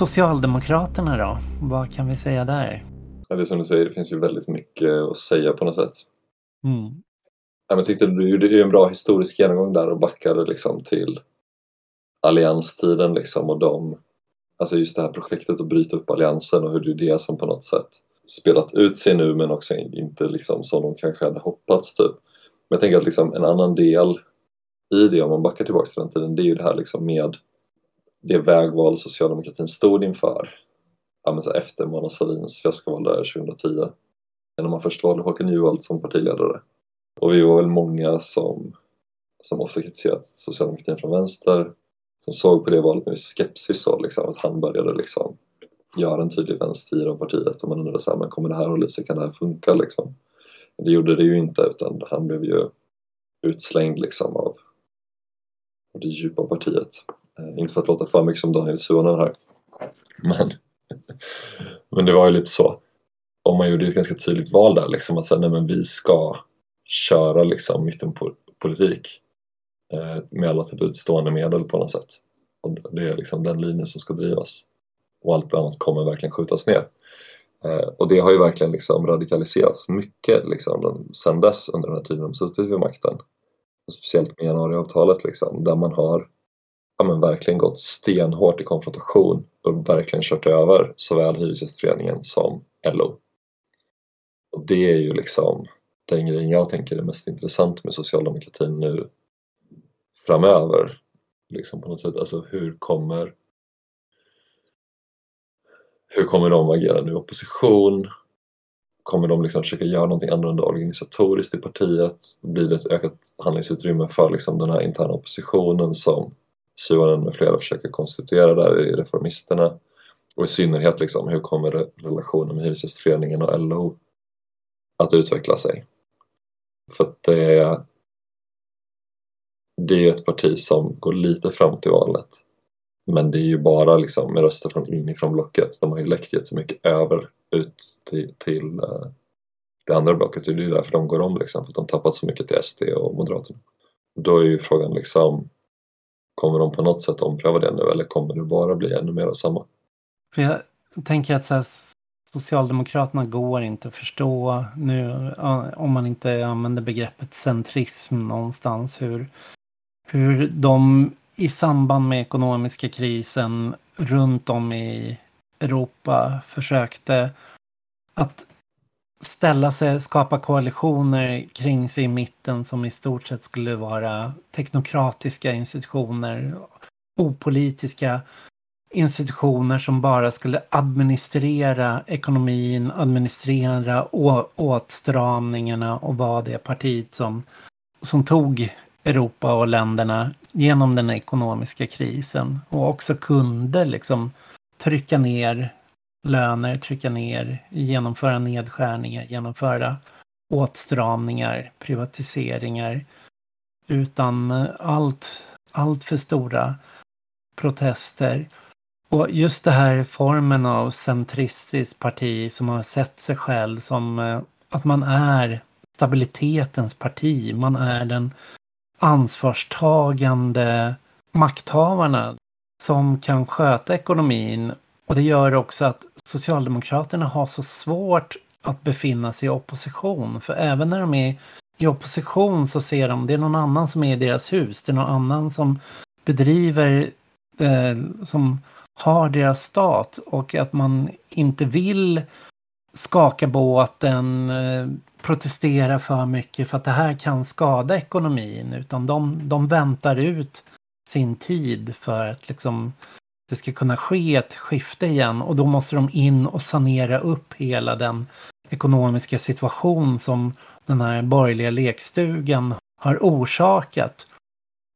Socialdemokraterna då? Vad kan vi säga där? Ja, det är som du säger, det finns ju väldigt mycket att säga på något sätt. Mm. Ja, men tyckte du gjorde ju en bra historisk genomgång där och backade liksom till allianstiden liksom och de, alltså just det här projektet att bryta upp alliansen och hur det är det som på något sätt spelat ut sig nu men också inte liksom som de kanske hade hoppats typ. Men jag tänker att liksom en annan del i det om man backar tillbaka till den tiden det är ju det här liksom med det vägval socialdemokratin stod inför. Ja, men så efter Mona Sahlins fiaskoval där 2010 när man först valde Håkan Juholt som partiledare. Och vi var väl många som, som ofta kritiserat socialdemokratin från vänster. Som såg på det valet med skepsis så, liksom, att han började liksom göra en tydlig vänster av partiet. Och man undrade så här, men kommer det här hålla sig, kan det här funka? liksom? Det gjorde det ju inte utan han blev ju utslängd liksom av det djupa partiet. Eh, inte för att låta för mycket som Daniel Suhonen här. Men, men det var ju lite så. Och man gjorde ett ganska tydligt val där liksom att säga, nej men vi ska köra liksom mittenpolitik eh, med alla typ till stående medel på något sätt. Och det är liksom den linjen som ska drivas. Och allt annat kommer verkligen skjutas ner. Eh, och det har ju verkligen liksom radikaliserats mycket liksom, sen dess under den här tiden de suttit vid makten. Och speciellt med januariavtalet liksom, där man har ja, men verkligen gått stenhårt i konfrontation och verkligen kört över såväl Hyresgästföreningen som LO. Och det är ju liksom den grejen jag tänker är mest intressant med socialdemokratin nu framöver. Liksom på något sätt, alltså hur kommer hur kommer de agera nu i opposition? Kommer de liksom försöka göra någonting annorlunda organisatoriskt i partiet? Blir det ett ökat handlingsutrymme för liksom den här interna oppositionen som Suhonen med flera försöker konstituera där i Reformisterna? Och i synnerhet liksom, hur kommer relationen med Hyresgästföreningen och LO att utveckla sig? För att det är, det är ett parti som går lite fram till valet men det är ju bara liksom med röster från inifrån blocket. De har ju läckt jättemycket över ut till, till eh, det andra blocket. Det är ju därför de går om liksom, för att de tappat så mycket till SD och Moderaterna. Då är ju frågan liksom, kommer de på något sätt ompröva det nu eller kommer det bara bli ännu mer av samma? För jag tänker att så här, Socialdemokraterna går inte att förstå nu eh, om man inte använder begreppet centrism någonstans. Hur, hur de i samband med ekonomiska krisen runt om i Europa försökte att ställa sig, skapa koalitioner kring sig i mitten som i stort sett skulle vara teknokratiska institutioner, opolitiska institutioner som bara skulle administrera ekonomin, administrera åtstramningarna och vara det partiet som, som tog Europa och länderna genom den ekonomiska krisen. Och också kunde liksom trycka ner löner, trycka ner, genomföra nedskärningar, genomföra åtstramningar, privatiseringar. Utan allt, allt för stora protester. Och just det här formen av centristiskt parti som har sett sig själv som eh, att man är stabilitetens parti, man är den ansvarstagande makthavarna som kan sköta ekonomin. Och det gör också att Socialdemokraterna har så svårt att befinna sig i opposition. För även när de är i opposition så ser de det är någon annan som är i deras hus. Det är någon annan som bedriver, eh, som har deras stat och att man inte vill skaka båten, eh, protestera för mycket för att det här kan skada ekonomin utan de, de väntar ut sin tid för att liksom det ska kunna ske ett skifte igen och då måste de in och sanera upp hela den ekonomiska situation som den här borgerliga lekstugan har orsakat.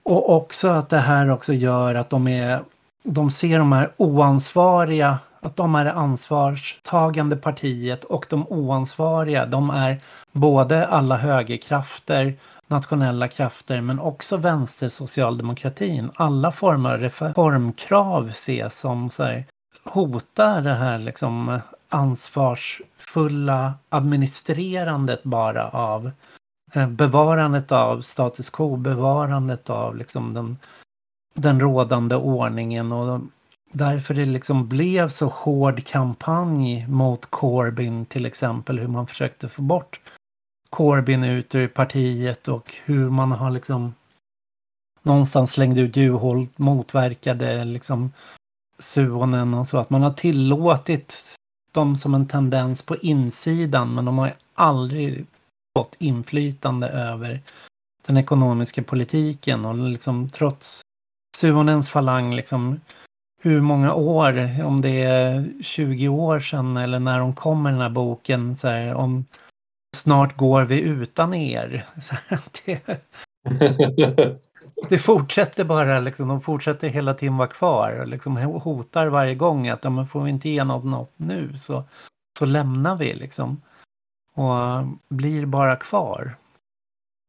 Och också att det här också gör att de är de ser de här oansvariga att de är det ansvarstagande partiet och de oansvariga, de är både alla högerkrafter, nationella krafter, men också vänstersocialdemokratin. Alla former av reformkrav ses som så här, hotar det här liksom ansvarsfulla administrerandet bara av eh, bevarandet av status quo, bevarandet av liksom den, den rådande ordningen och därför det liksom blev så hård kampanj mot Corbyn till exempel. Hur man försökte få bort Corbyn ut ur partiet och hur man har liksom någonstans slängde ut Juholt, motverkade liksom Suonen och så. Att man har tillåtit dem som en tendens på insidan men de har aldrig fått inflytande över den ekonomiska politiken och liksom trots Suonens falang liksom hur många år, om det är 20 år sedan eller när de kommer den här boken, så här, om snart går vi utan er. det, det fortsätter bara, liksom, de fortsätter hela tiden vara kvar och liksom hotar varje gång att om får vi inte igenom något nu så, så lämnar vi liksom. Och blir bara kvar.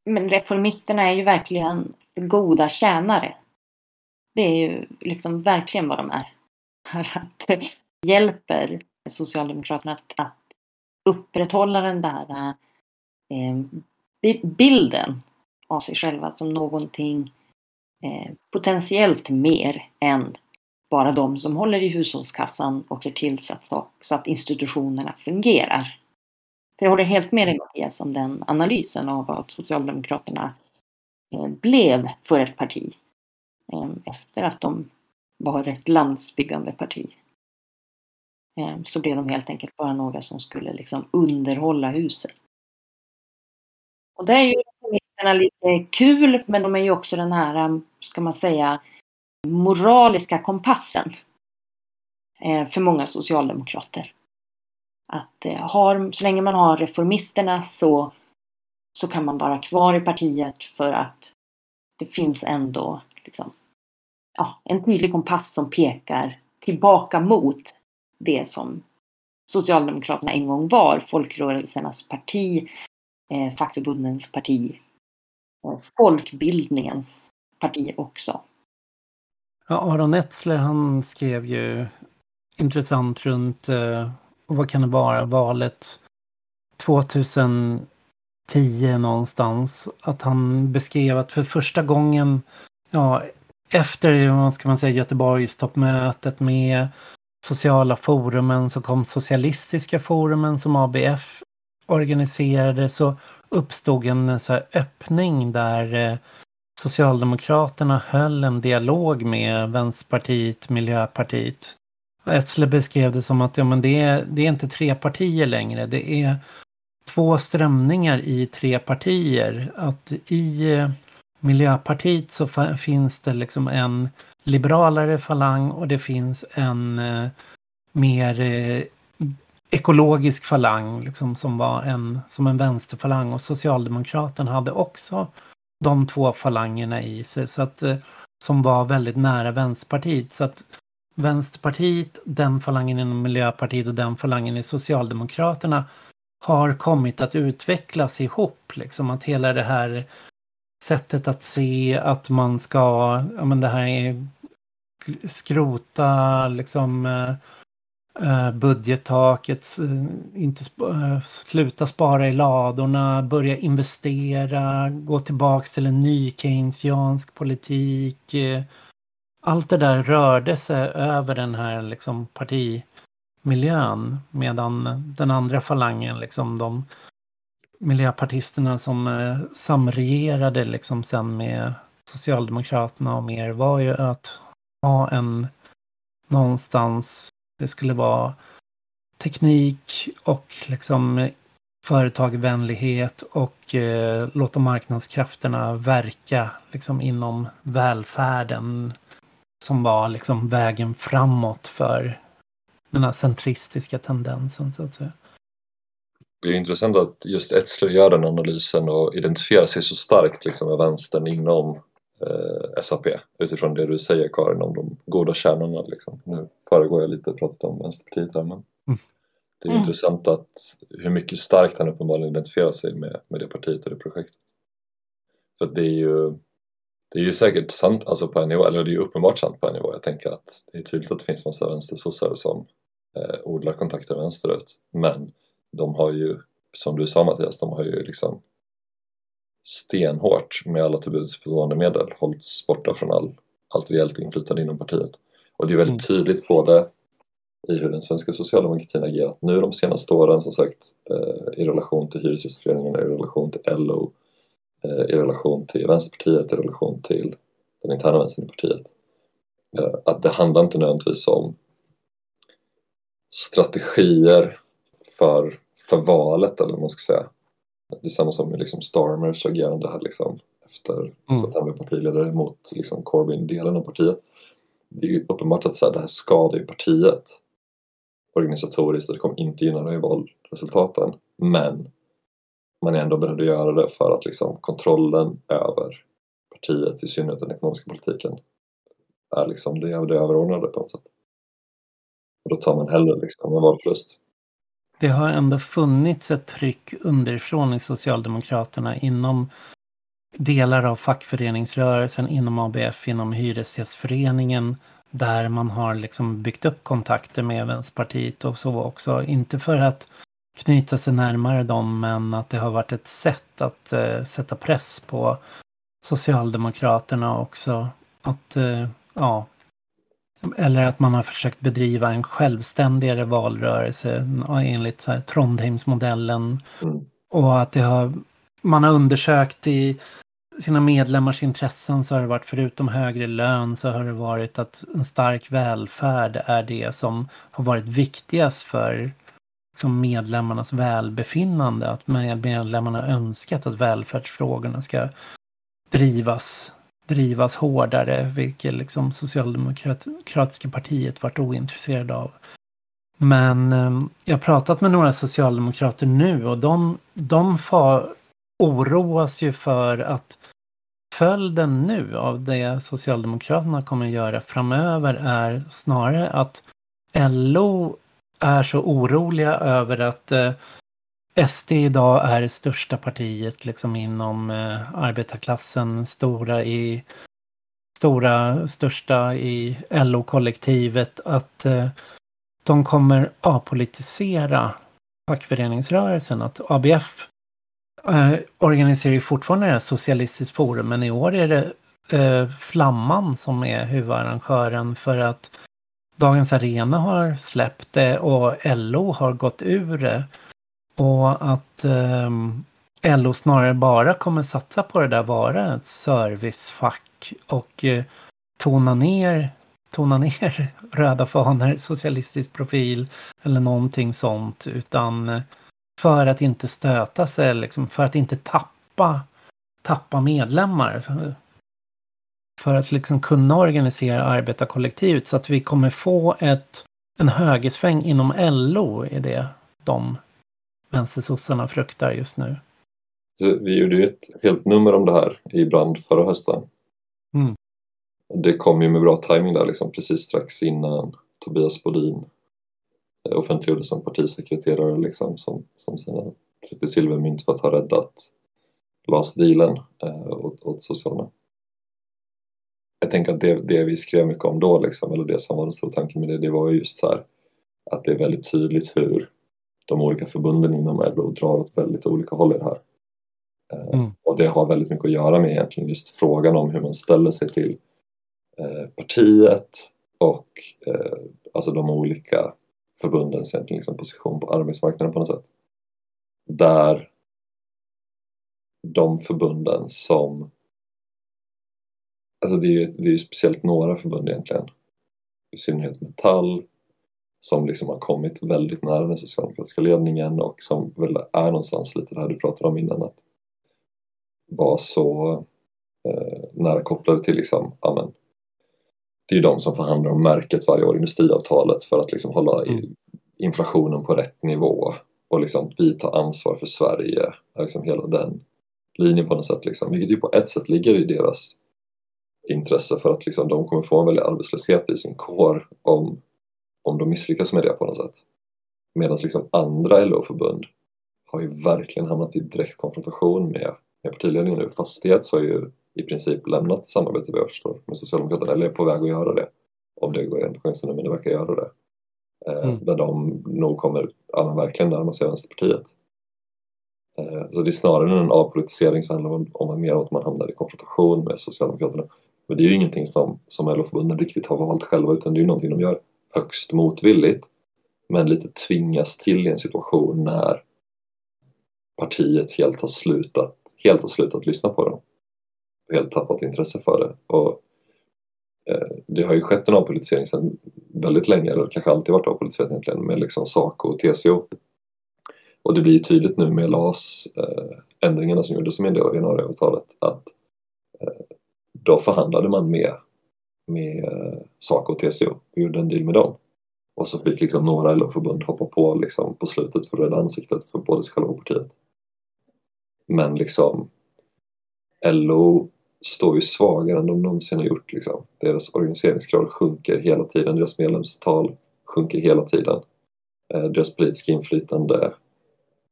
Men reformisterna är ju verkligen goda tjänare. Det är ju liksom verkligen vad de är. Att hjälper Socialdemokraterna att, att upprätthålla den där eh, bilden av sig själva som någonting eh, potentiellt mer än bara de som håller i hushållskassan och ser till så att, så att institutionerna fungerar. För jag håller helt med dig Mattias om den analysen av vad Socialdemokraterna eh, blev för ett parti Ehm, efter att de var ett landsbyggande parti. Ehm, så blev de helt enkelt bara några som skulle liksom underhålla huset. Och det är ju reformisterna lite kul, men de är ju också den här, ehm, ska man säga, moraliska kompassen eh, för många socialdemokrater. Att eh, har, så länge man har reformisterna så, så kan man vara kvar i partiet för att det finns ändå liksom, ja, en tydlig kompass som pekar tillbaka mot det som Socialdemokraterna en gång var, folkrörelsernas parti, eh, fackförbundens parti, och folkbildningens parti också. Ja, Aron Etzler han skrev ju intressant runt eh, vad kan det vara, valet 2010 någonstans. Att han beskrev att för första gången, ja, efter vad ska man säga, Göteborgstoppmötet med sociala forumen så kom socialistiska forumen som ABF organiserade så uppstod en eh, så öppning där eh, Socialdemokraterna höll en dialog med Vänsterpartiet, Miljöpartiet Etzler beskrev det som att ja, men det, är, det är inte tre partier längre. Det är två strömningar i tre partier. Att i eh, Miljöpartiet så finns det liksom en liberalare falang och det finns en eh, mer eh, ekologisk falang liksom, som var en, som en vänsterfalang och Socialdemokraterna hade också de två falangerna i sig så att, eh, som var väldigt nära Vänsterpartiet. Så att Vänsterpartiet, den falangen inom Miljöpartiet och den falangen i Socialdemokraterna har kommit att utvecklas ihop. Liksom att hela det här sättet att se att man ska, ja men det här är skrota liksom eh, eh budgettaket, eh, inte sp eh, sluta spara i ladorna, börja investera, gå tillbaks till en ny keynesiansk politik. Allt det där rörde sig över den här liksom partimiljön medan den andra falangen, liksom de miljöpartisterna som eh, samregerade liksom sen med Socialdemokraterna och mer var ju att ha en någonstans, det skulle vara teknik och liksom företagvänlighet och eh, låta marknadskrafterna verka liksom inom välfärden som var liksom vägen framåt för den här centristiska tendensen så att säga. Det är intressant att just Etzler gör den analysen och identifierar sig så starkt liksom med vänstern inom eh, SAP utifrån det du säger Karin om de goda kärnorna. Liksom. Nu föregår jag lite och pratat om Vänsterpartiet här men mm. det är mm. intressant att hur mycket starkt han uppenbarligen identifierar sig med, med det partiet och det projektet. För det är ju det är ju säkert sant alltså på en nivå, eller det är ju uppenbart sant på en nivå. Jag tänker att det är tydligt att det finns massa vänstersossar som eh, odlar kontakter vänsterut. Men de har ju, som du sa Mattias, de har ju liksom stenhårt med alla till buds medel hållits borta från all, allt reellt inflytande inom partiet. Och det är väldigt tydligt både i hur den svenska socialdemokratin agerat nu de senaste åren som sagt eh, i relation till Hyresgästföreningen, i relation till LO, eh, i relation till Vänsterpartiet, i relation till den interna vänstern i partiet. Eh, att det handlar inte nödvändigtvis om strategier för, för valet eller vad man ska säga. Det är samma som med liksom Starmers agerande här liksom efter mm. att han blev partiledare mot liksom Corbyn-delen av partiet. Det är ju uppenbart att så här, det här skadar ju partiet organisatoriskt och det kommer inte gynna i valresultaten. Men man är ändå beredd att göra det för att liksom kontrollen över partiet, i synnerhet den ekonomiska politiken, är liksom det, det överordnade på något sätt. Och då tar man hellre liksom en valförlust. Det har ändå funnits ett tryck underifrån i Socialdemokraterna inom delar av fackföreningsrörelsen, inom ABF, inom Hyresgästföreningen där man har liksom byggt upp kontakter med Vänsterpartiet och så också. Inte för att knyta sig närmare dem men att det har varit ett sätt att uh, sätta press på Socialdemokraterna också. Att, uh, ja, eller att man har försökt bedriva en självständigare valrörelse enligt så här, Trondheimsmodellen. Mm. Och att det har, man har undersökt i sina medlemmars intressen så har det varit förutom högre lön så har det varit att en stark välfärd är det som har varit viktigast för liksom medlemmarnas välbefinnande. Att medlemmarna önskat att välfärdsfrågorna ska drivas, drivas hårdare, vilket liksom Socialdemokratiska partiet varit ointresserade av. Men eh, jag har pratat med några socialdemokrater nu och de, de far, oroas ju för att följden nu av det Socialdemokraterna kommer att göra framöver är snarare att LO är så oroliga över att eh, SD idag är det största partiet liksom inom eh, arbetarklassen, stora i stora, största i LO-kollektivet, att eh, de kommer apolitisera fackföreningsrörelsen, att ABF eh, organiserar ju fortfarande det Socialistiskt forum, men i år är det eh, Flamman som är huvudarrangören för att Dagens Arena har släppt det och LO har gått ur det. Och att eh, LO snarare bara kommer satsa på det där, vara ett servicefack och eh, tona ner tona ner röda fanor, socialistisk profil eller någonting sånt. Utan eh, för att inte stöta sig, liksom, för att inte tappa, tappa medlemmar. För att liksom kunna organisera arbetarkollektivet så att vi kommer få ett, en högersväng inom LO i det de vänstersossarna fruktar just nu. Vi gjorde ju ett helt nummer om det här i Brand förra hösten. Mm. Det kom ju med bra timing där liksom precis strax innan Tobias Bodin offentliggjorde som partisekreterare liksom, som, som sina 30 silvermynt för att ha räddat LAS-dealen eh, åt, åt Socialdemokraterna. Jag tänker att det, det vi skrev mycket om då, liksom, eller det som var den stora tanken med det, det var just så här att det är väldigt tydligt hur de olika förbunden inom LO drar åt väldigt olika håll i det här. Eh, mm. Och det har väldigt mycket att göra med egentligen just frågan om hur man ställer sig till eh, partiet och eh, alltså de olika förbundens egentligen liksom position på arbetsmarknaden på något sätt. Där de förbunden som Alltså det är ju det är speciellt några förbund egentligen. I synnerhet Metall som liksom har kommit väldigt nära den socialdemokratiska ledningen och som väl är någonstans lite det här du pratade om innan att vara så eh, nära kopplade till liksom, amen, det är ju de som förhandlar om märket varje år, industriavtalet, för att liksom hålla mm. inflationen på rätt nivå och liksom vi tar ansvar för Sverige, liksom hela den linjen på något sätt, liksom, vilket ju på ett sätt ligger i deras intresse för att liksom, de kommer få en väldig arbetslöshet i sin kår om, om de misslyckas med det på något sätt. Medan liksom andra LO-förbund har ju verkligen hamnat i direkt konfrontation med, med partiledningen nu. Fastighets har ju i princip lämnat samarbetet vad jag förstår med Socialdemokraterna eller är på väg att göra det. Om det går igenom nu, men det verkar göra det. Eh, mm. Där de nog kommer ja, verkligen närma sig Vänsterpartiet. Eh, så det är snarare en avpolitisering så handlar om, om mer att man hamnar i konfrontation med Socialdemokraterna. Men det är ju ingenting som, som LO-förbunden riktigt har valt själva utan det är ju någonting de gör högst motvilligt men lite tvingas till i en situation när partiet helt har slutat, helt har slutat lyssna på dem. Helt tappat intresse för det. Och, eh, det har ju skett en avpolitisering sedan väldigt länge, eller kanske alltid varit avpolitiserat egentligen, med liksom Saco och TCO. Och det blir ju tydligt nu med LAS, eh, ändringarna som gjordes som en del av januariavtalet, att eh, då förhandlade man med, med eh, Saco och TCO och gjorde en deal med dem. Och så fick liksom några LO-förbund hoppa på liksom på slutet för att rädda ansiktet för både sig själva och partiet. Men liksom LO står ju svagare än de någonsin har gjort. Liksom. Deras organiseringsgrad sjunker hela tiden, deras medlemstal sjunker hela tiden. Eh, deras politiska inflytande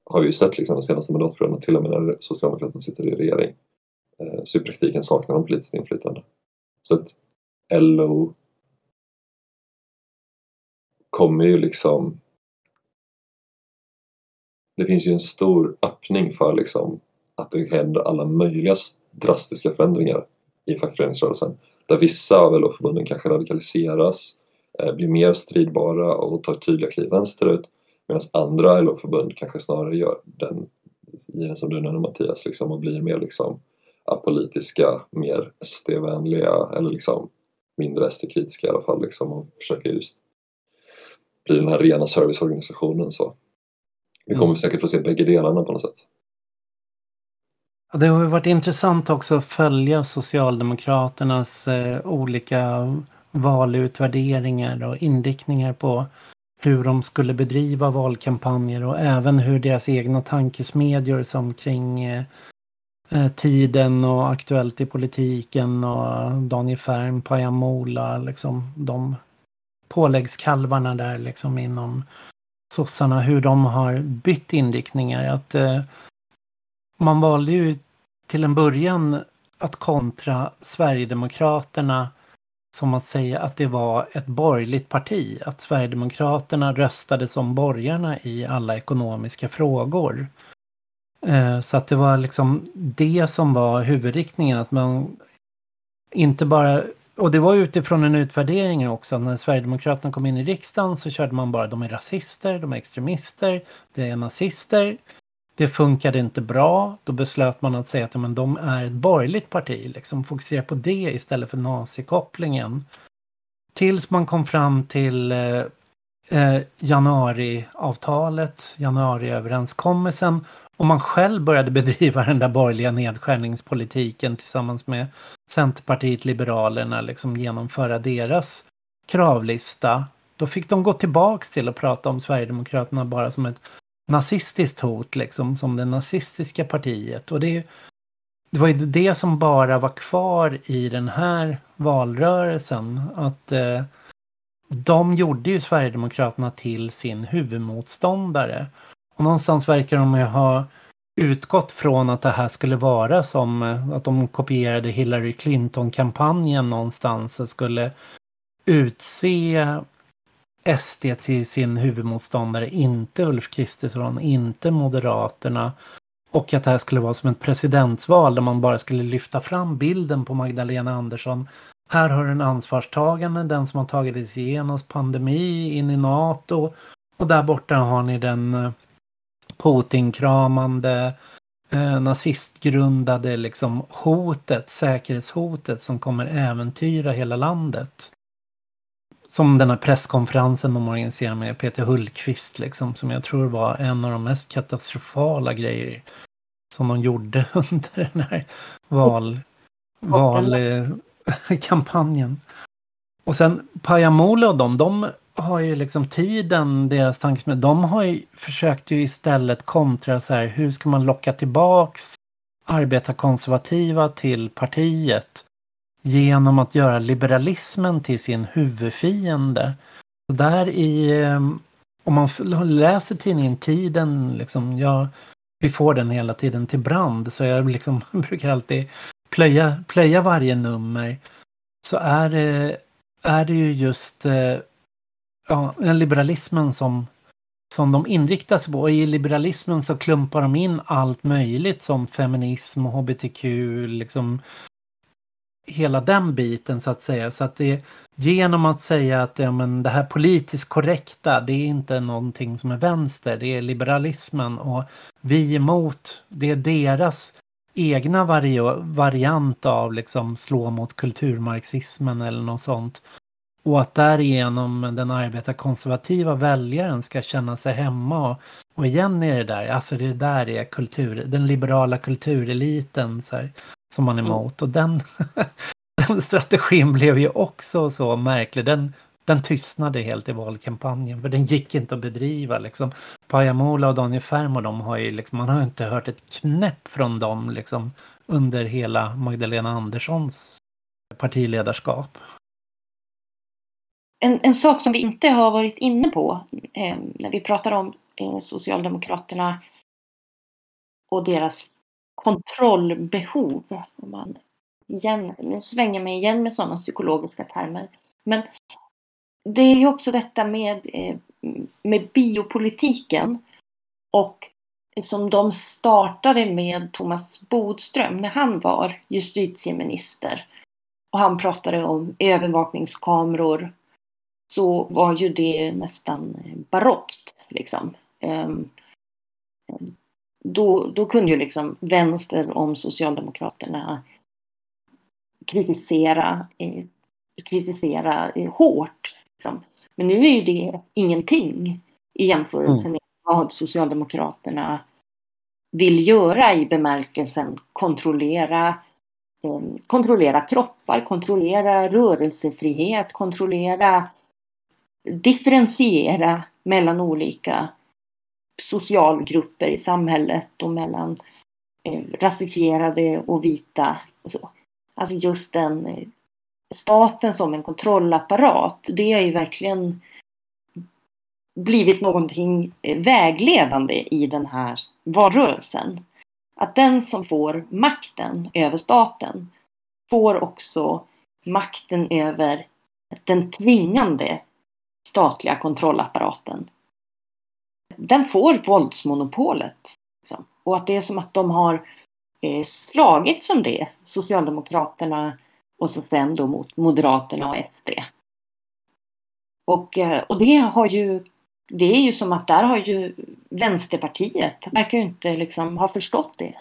har vi ju sett liksom, de senaste mandatperioderna, till och med när Socialdemokraterna sitter i regering. Eh, så i praktiken saknar de politiskt inflytande. Så att LO kommer ju liksom det finns ju en stor öppning för liksom att det händer alla möjliga drastiska förändringar i fackföreningsrörelsen. Där vissa av LO-förbunden kanske radikaliseras, eh, blir mer stridbara och tar tydliga kliv vänsterut medan andra LO-förbund kanske snarare gör den, i den som du nämnde Mattias, liksom, och blir mer liksom apolitiska, mer SD-vänliga eller liksom mindre SD-kritiska i alla fall liksom, och försöker just bli den här rena serviceorganisationen. Så. Vi kommer mm. säkert få se bägge delarna på något sätt. Det har varit intressant också att följa Socialdemokraternas eh, olika valutvärderingar och inriktningar på hur de skulle bedriva valkampanjer och även hur deras egna tankesmedjor som kring eh Eh, tiden och Aktuellt i politiken och Daniel Färm, Pajamola, liksom de påläggskalvarna där liksom inom sossarna, hur de har bytt inriktningar. Att eh, man valde ju till en början att kontra Sverigedemokraterna som att säga att det var ett borgerligt parti. Att Sverigedemokraterna röstade som borgarna i alla ekonomiska frågor. Eh, så att det var liksom det som var huvudriktningen. Att man inte bara och det var utifrån en utvärdering också. När Sverigedemokraterna kom in i riksdagen så körde man bara de är rasister, de är extremister, de är nazister. Det funkade inte bra. Då beslöt man att säga att men, de är ett borgerligt parti. Liksom fokusera på det istället för nazikopplingen. Tills man kom fram till eh, eh januariavtalet, januariöverenskommelsen om man själv började bedriva den där borgerliga nedskärningspolitiken tillsammans med Centerpartiet, Liberalerna, liksom genomföra deras kravlista. Då fick de gå tillbaks till att prata om Sverigedemokraterna bara som ett nazistiskt hot, liksom som det nazistiska partiet. Och det, det var ju det som bara var kvar i den här valrörelsen. Att eh, de gjorde ju Sverigedemokraterna till sin huvudmotståndare. Och någonstans verkar de ju ha utgått från att det här skulle vara som eh, att de kopierade Hillary Clinton-kampanjen någonstans och skulle utse SD till sin huvudmotståndare, inte Ulf Kristersson, inte Moderaterna. Och att det här skulle vara som ett presidentsval där man bara skulle lyfta fram bilden på Magdalena Andersson. Här har du en ansvarstagande, den som har tagit sig igenom pandemi, in i NATO. Och där borta har ni den eh, Putin-kramande, eh, nazistgrundade liksom hotet, säkerhetshotet som kommer äventyra hela landet. Som den här presskonferensen de organiserade med Peter Hultqvist liksom, som jag tror var en av de mest katastrofala grejer som de gjorde under den här val, valkampanjen. Och sen Pajamola och dem, de har ju liksom tiden, deras tankesmedja, de har ju försökt ju istället kontra så här, hur ska man locka tillbaks arbetarkonservativa till partiet genom att göra liberalismen till sin huvudfiende. Så där i, ehm, om man läser tidningen Tiden, liksom, jag, vi får den hela tiden till brand, så jag liksom, brukar alltid plöja, plöja varje nummer. Så är det, är det ju just eh, ja, liberalismen som, som de inriktar sig på. Och i liberalismen så klumpar de in allt möjligt som feminism och hbtq, liksom hela den biten så att säga. Så att det genom att säga att ja, men det här politiskt korrekta, det är inte någonting som är vänster, det är liberalismen och vi emot, det är deras egna vari variant av liksom slå mot kulturmarxismen eller något sånt. Och att därigenom den arbetarkonservativa väljaren ska känna sig hemma och, igen är det där, alltså det där är kultur, den liberala kultureliten så här, som man är mm. emot. Och den, den strategin blev ju också så märklig. Den, den tystnade helt i valkampanjen för den gick inte att bedriva. Liksom. Pajamola och Daniel Färm och de har ju liksom, man har inte hört ett knäpp från dem liksom, under hela Magdalena Anderssons partiledarskap. En, en sak som vi inte har varit inne på eh, när vi pratar om eh, Socialdemokraterna och deras kontrollbehov. Om man igen, nu svänger mig igen med sådana psykologiska termer. Men det är ju också detta med, eh, med biopolitiken och som de startade med Thomas Bodström när han var justitieminister. Och han pratade om övervakningskameror. Så var ju det nästan barockt liksom. Ehm, då, då kunde ju liksom vänster om Socialdemokraterna kritisera, eh, kritisera eh, hårt. Liksom. Men nu är ju det ingenting i jämförelse mm. med vad Socialdemokraterna vill göra i bemärkelsen kontrollera, eh, kontrollera kroppar, kontrollera rörelsefrihet, kontrollera, differentiera mellan olika socialgrupper i samhället och mellan eh, rasifierade och vita. Och så. Alltså just den eh, staten som en kontrollapparat, det har ju verkligen blivit någonting eh, vägledande i den här valrörelsen. Att den som får makten över staten får också makten över den tvingande statliga kontrollapparaten den får våldsmonopolet. Liksom. Och att det är som att de har eh, slagit som det, Socialdemokraterna och så sen då mot Moderaterna och SD. Och, eh, och det har ju, det är ju som att där har ju Vänsterpartiet, verkar ju inte liksom ha förstått det.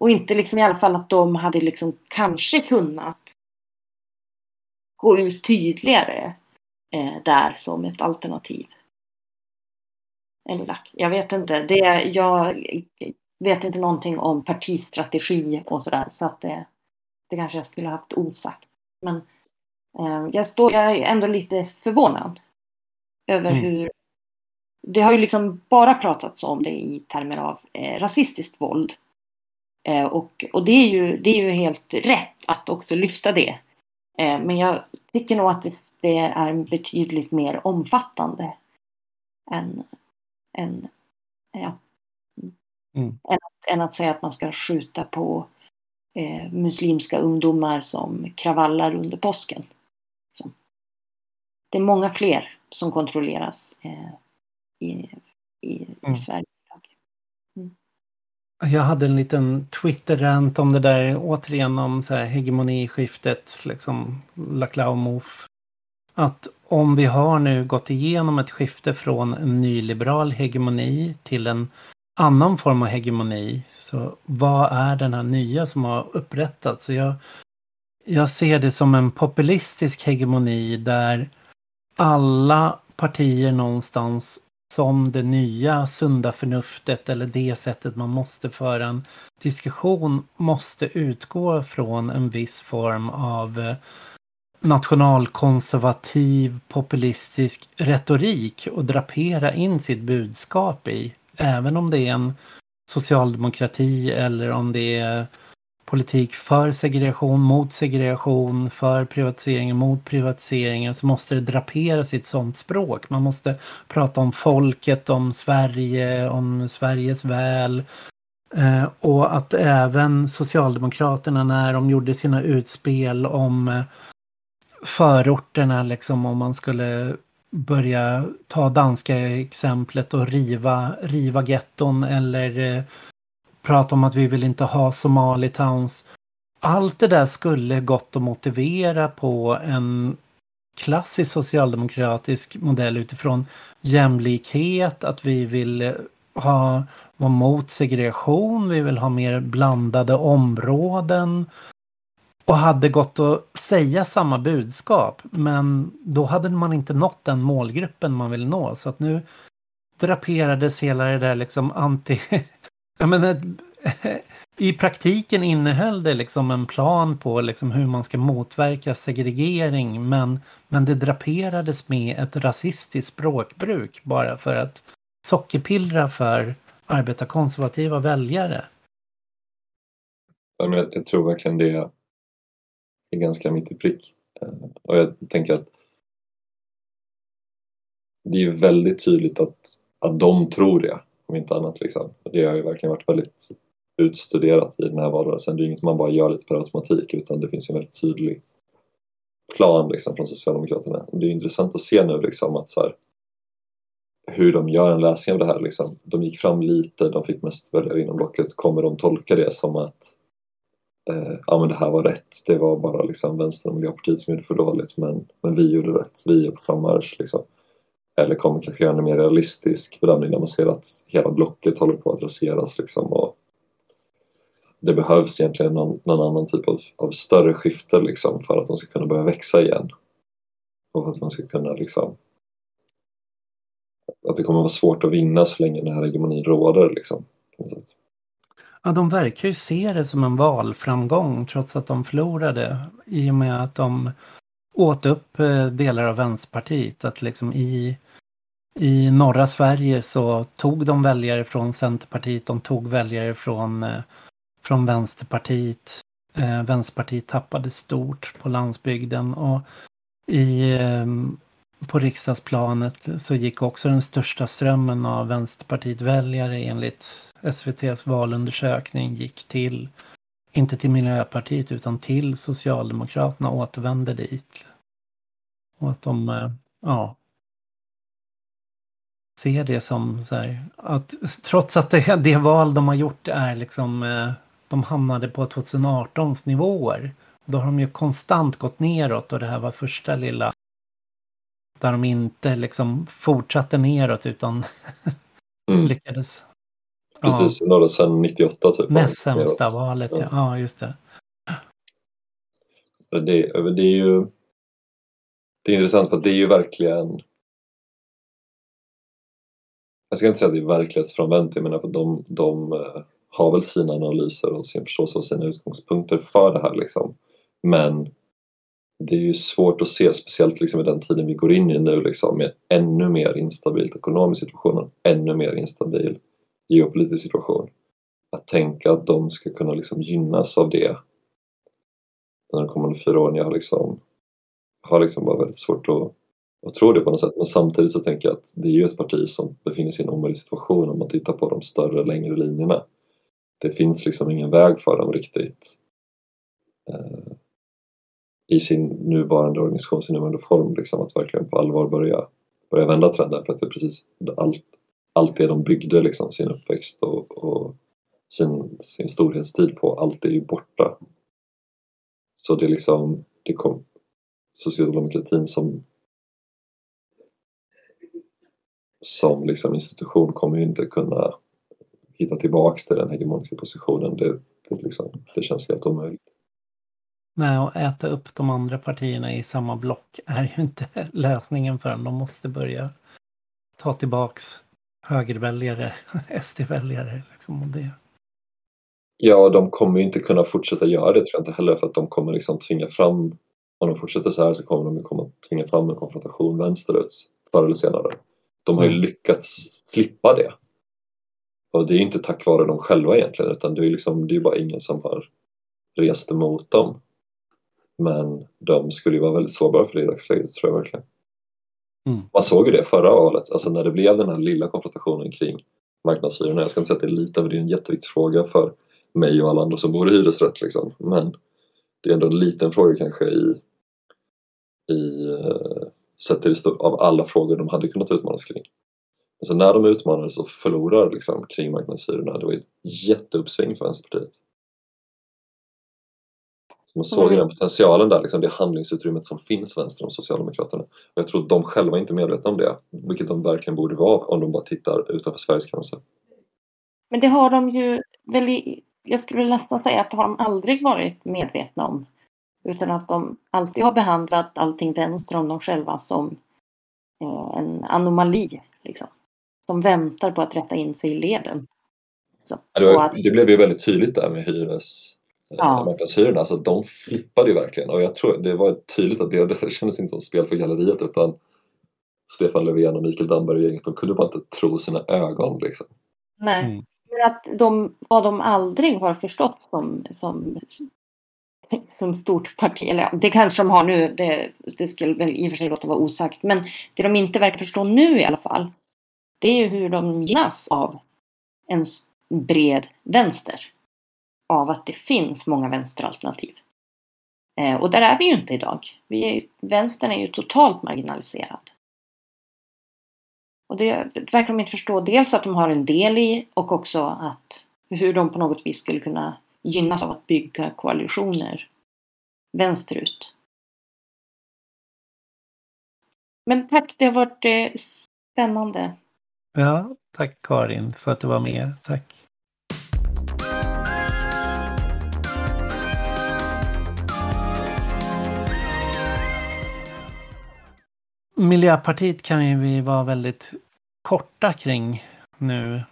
Och inte liksom i alla fall att de hade liksom kanske kunnat gå ut tydligare där som ett alternativ. Eller. Jag vet inte. Det, jag vet inte någonting om partistrategi och sådär. Så att det, det kanske jag skulle haft osagt. Men eh, jag, står, jag är ändå lite förvånad. Över mm. hur... Det har ju liksom bara pratats om det i termer av eh, rasistiskt våld. Eh, och och det, är ju, det är ju helt rätt att också lyfta det. Eh, men jag tycker nog att det, är betydligt mer omfattande än, än, ja, mm. än, än, att säga att man ska skjuta på eh, muslimska ungdomar som kravallar under påsken. Så. Det är många fler som kontrolleras eh, i, i, mm. i Sverige. Jag hade en liten Twitter-rant om det där återigen om så här hegemoniskiftet, liksom Laclau-Move. Att om vi har nu gått igenom ett skifte från en nyliberal hegemoni till en annan form av hegemoni. Så vad är den här nya som har upprättats? Så jag, jag ser det som en populistisk hegemoni där alla partier någonstans som det nya sunda förnuftet eller det sättet man måste föra en diskussion måste utgå från en viss form av eh, nationalkonservativ populistisk retorik och drapera in sitt budskap i. Även om det är en socialdemokrati eller om det är politik för segregation, mot segregation, för privatisering mot privatiseringen så måste det drapera sitt sånt språk. Man måste prata om folket, om Sverige, om Sveriges väl. Eh, och att även Socialdemokraterna när de gjorde sina utspel om eh, förorterna liksom om man skulle börja ta danska exemplet och riva, riva getton eller eh, prata om att vi vill inte ha Somali towns. allt det där skulle gått att motivera på en klassisk socialdemokratisk modell utifrån jämlikhet, att vi vill eh, ha, vara mot segregation, vi vill ha mer blandade områden. Och hade gått att säga samma budskap, men då hade man inte nått den målgruppen man vill nå. Så att nu draperades hela det där liksom anti... Ja, men, eh, i praktiken innehöll det liksom en plan på liksom hur man ska motverka segregering men, men det draperades med ett rasistiskt språkbruk bara för att sockerpillra för arbetarkonservativa väljare. Jag tror verkligen det är ganska mitt i prick. Eh, och jag tänker att det är väldigt tydligt att, att de tror det, om inte annat. Liksom. Det har ju verkligen varit väldigt utstuderat i den här valrörelsen. Det är inget man bara gör lite per automatik utan det finns en väldigt tydlig plan liksom, från Socialdemokraterna. Det är intressant att se nu liksom, att så här, hur de gör en läsning av det här. Liksom. De gick fram lite, de fick mest väljare inom blocket. Kommer de tolka det som att eh, ja, men det här var rätt, det var bara liksom, Vänstern och Miljöpartiet som gjorde för dåligt men, men vi gjorde rätt, vi är på frammarsch. Liksom. Eller kommer kanske göra en mer realistisk bedömning när man ser att hela blocket håller på att raseras liksom, och det behövs egentligen någon, någon annan typ av, av, större skifte liksom för att de ska kunna börja växa igen. Och för att man ska kunna liksom att det kommer vara svårt att vinna så länge den här hegemonin råder liksom. På något sätt. Ja, de verkar ju se det som en valframgång trots att de förlorade i och med att de åt upp eh, delar av Vänsterpartiet. Att liksom i, i norra Sverige så tog de väljare från Centerpartiet, de tog väljare från eh, från Vänsterpartiet. Eh, Vänsterpartiet tappade stort på landsbygden och i, på riksdagsplanet så gick också den största strömmen av Vänsterpartiet-väljare enligt SVTs valundersökning gick till, inte till Miljöpartiet utan till Socialdemokraterna återvände dit. Och att de, eh, ja, ser det som så här, att trots att det, det val de har gjort är liksom eh, de hamnade på 2018s nivåer. Då har de ju konstant gått neråt och det här var första lilla där de inte liksom fortsatte neråt utan mm. lyckades. Precis, ja. några sedan 98 typ. Näst sämsta valet, ja. ja just det. Det, det är ju det är intressant för det är ju verkligen jag ska inte säga att det är verklighetsfrånvänt, jag menar för de, de eh, har väl sina analyser och sin förståelse och sina utgångspunkter för det här liksom. Men det är ju svårt att se, speciellt liksom i den tiden vi går in i nu liksom, med ännu mer instabil ekonomisk situation och ännu mer instabil geopolitisk situation. Att tänka att de ska kunna liksom gynnas av det under de kommande fyra åren. Jag har liksom, har liksom bara väldigt svårt att, att tro det på något sätt. Men samtidigt så tänker jag att det är ju ett parti som befinner sig i en omöjlig situation om man tittar på de större, längre linjerna det finns liksom ingen väg för dem riktigt eh, i sin nuvarande organisation, sin nuvarande form, liksom, att verkligen på allvar börja, börja vända trenden för att det är precis allt, allt det de byggde liksom, sin uppväxt och, och sin, sin storhetstid på, allt är ju borta. Så det är liksom, det kom, socialdemokratin som som liksom institution kommer ju inte kunna hitta tillbaks till den hegemoniska positionen. Det, det, liksom, det känns helt omöjligt. Nej, och äta upp de andra partierna i samma block är ju inte lösningen för dem. De måste börja ta tillbaks högerväljare, SD-väljare. Liksom, och det. Ja, de kommer ju inte kunna fortsätta göra det tror jag inte heller för att de kommer liksom tvinga fram, om de fortsätter så här så kommer de komma tvinga fram en konfrontation vänsterut förr eller senare. De har ju mm. lyckats slippa det och det är inte tack vare dem själva egentligen utan det är, liksom, det är bara ingen som har rest emot dem. Men de skulle ju vara väldigt sårbara för det i dagsläget tror jag verkligen. Mm. Man såg ju det förra valet, alltså när det blev den här lilla konfrontationen kring marknadshyrorna. Jag ska inte säga att det är lite, för det är en jätteviktig fråga för mig och alla andra som bor i hyresrätt liksom. Men det är ändå en liten fråga kanske i, i eh, sett till av alla frågor de hade kunnat utmanas kring. Alltså när de utmanades och förlorar liksom, kring marknadshyrorna, det var ett jätteuppsving för Vänsterpartiet. Så man såg Mm. den potentialen där, liksom det handlingsutrymmet som finns vänster om Socialdemokraterna. Och jag tror att de själva inte är medvetna om det, vilket de verkligen borde vara om de bara tittar utanför Sveriges gränser. Men det har de ju väl i, jag skulle nästan säga att det har de aldrig varit medvetna om. Utan att de alltid har behandlat allting vänster om dem själva som eh, en anomali. Liksom. Som väntar på att rätta in sig i leden. Så, Det, var, att, det blev ju väldigt tydligt där med hyres, Ja. ja. marknadshyrorna. Alltså, de flippade ju verkligen och jag tror det var tydligt att det, det kändes inte som spel för galleriet utan Stefan Löfven och Mikael Damberg och gänget, de kunde bara inte tro sina ögon. Liksom. nej. Mm. Men att de, vad de aldrig har förstått som, som, som stort parti, eller det kanske de har nu, det, det skulle väl i och för sig låta vara osagt, men det de inte verkar förstå nu i alla fall, det är ju hur de gynnas av en bred vänster. Av att det finns många vänsteralternativ. Eh, och där är vi ju inte idag. Vi är, ju- vänstern är ju totalt marginaliserad. Och det verkar de inte förstå. Dels att de har en del i och också att hur de på något vis skulle kunna gynnas av att bygga koalitioner vänsterut. Men tack, det har varit eh, spännande. Ja, tack Karin för att du var med. Tack. Miljöpartiet kan ju vi vara väldigt korta kring nu.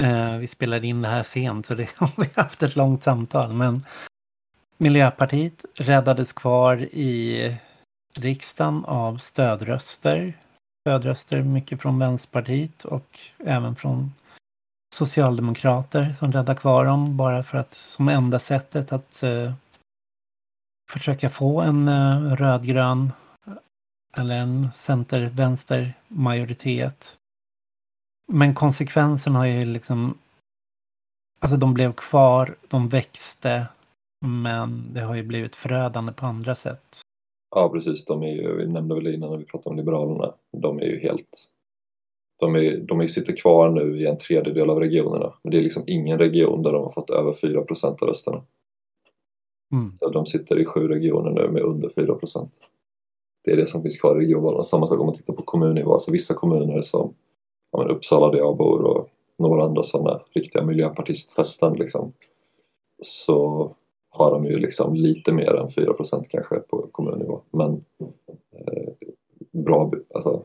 Eh, vi spelade in det här sent så det har vi haft ett långt samtal. Men Miljöpartiet räddades kvar i riksdagen av stödröster stödröster, mycket från Vänsterpartiet och även från Socialdemokrater som räddar kvar dem bara för att som enda sättet att eh, försöka få en eh, rödgrön eller en center-vänster majoritet. Men konsekvensen har ju liksom Alltså de blev kvar, de växte men det har ju blivit förödande på andra sätt. Ja precis, de är ju, vi nämnde väl innan när vi pratade om Liberalerna, de är ju helt de, är, de sitter kvar nu i en tredjedel av regionerna men det är liksom ingen region där de har fått över 4 av rösterna. Mm. Så de sitter i sju regioner nu med under 4 Det är det som finns kvar i regionvalen. Samma sak om man tittar på kommunnivå, alltså vissa kommuner som ja, men Uppsala där jag bor och några andra sådana riktiga miljöpartistfästen liksom, så har de ju liksom lite mer än 4% kanske på kommunnivå. Men eh, bra, alltså,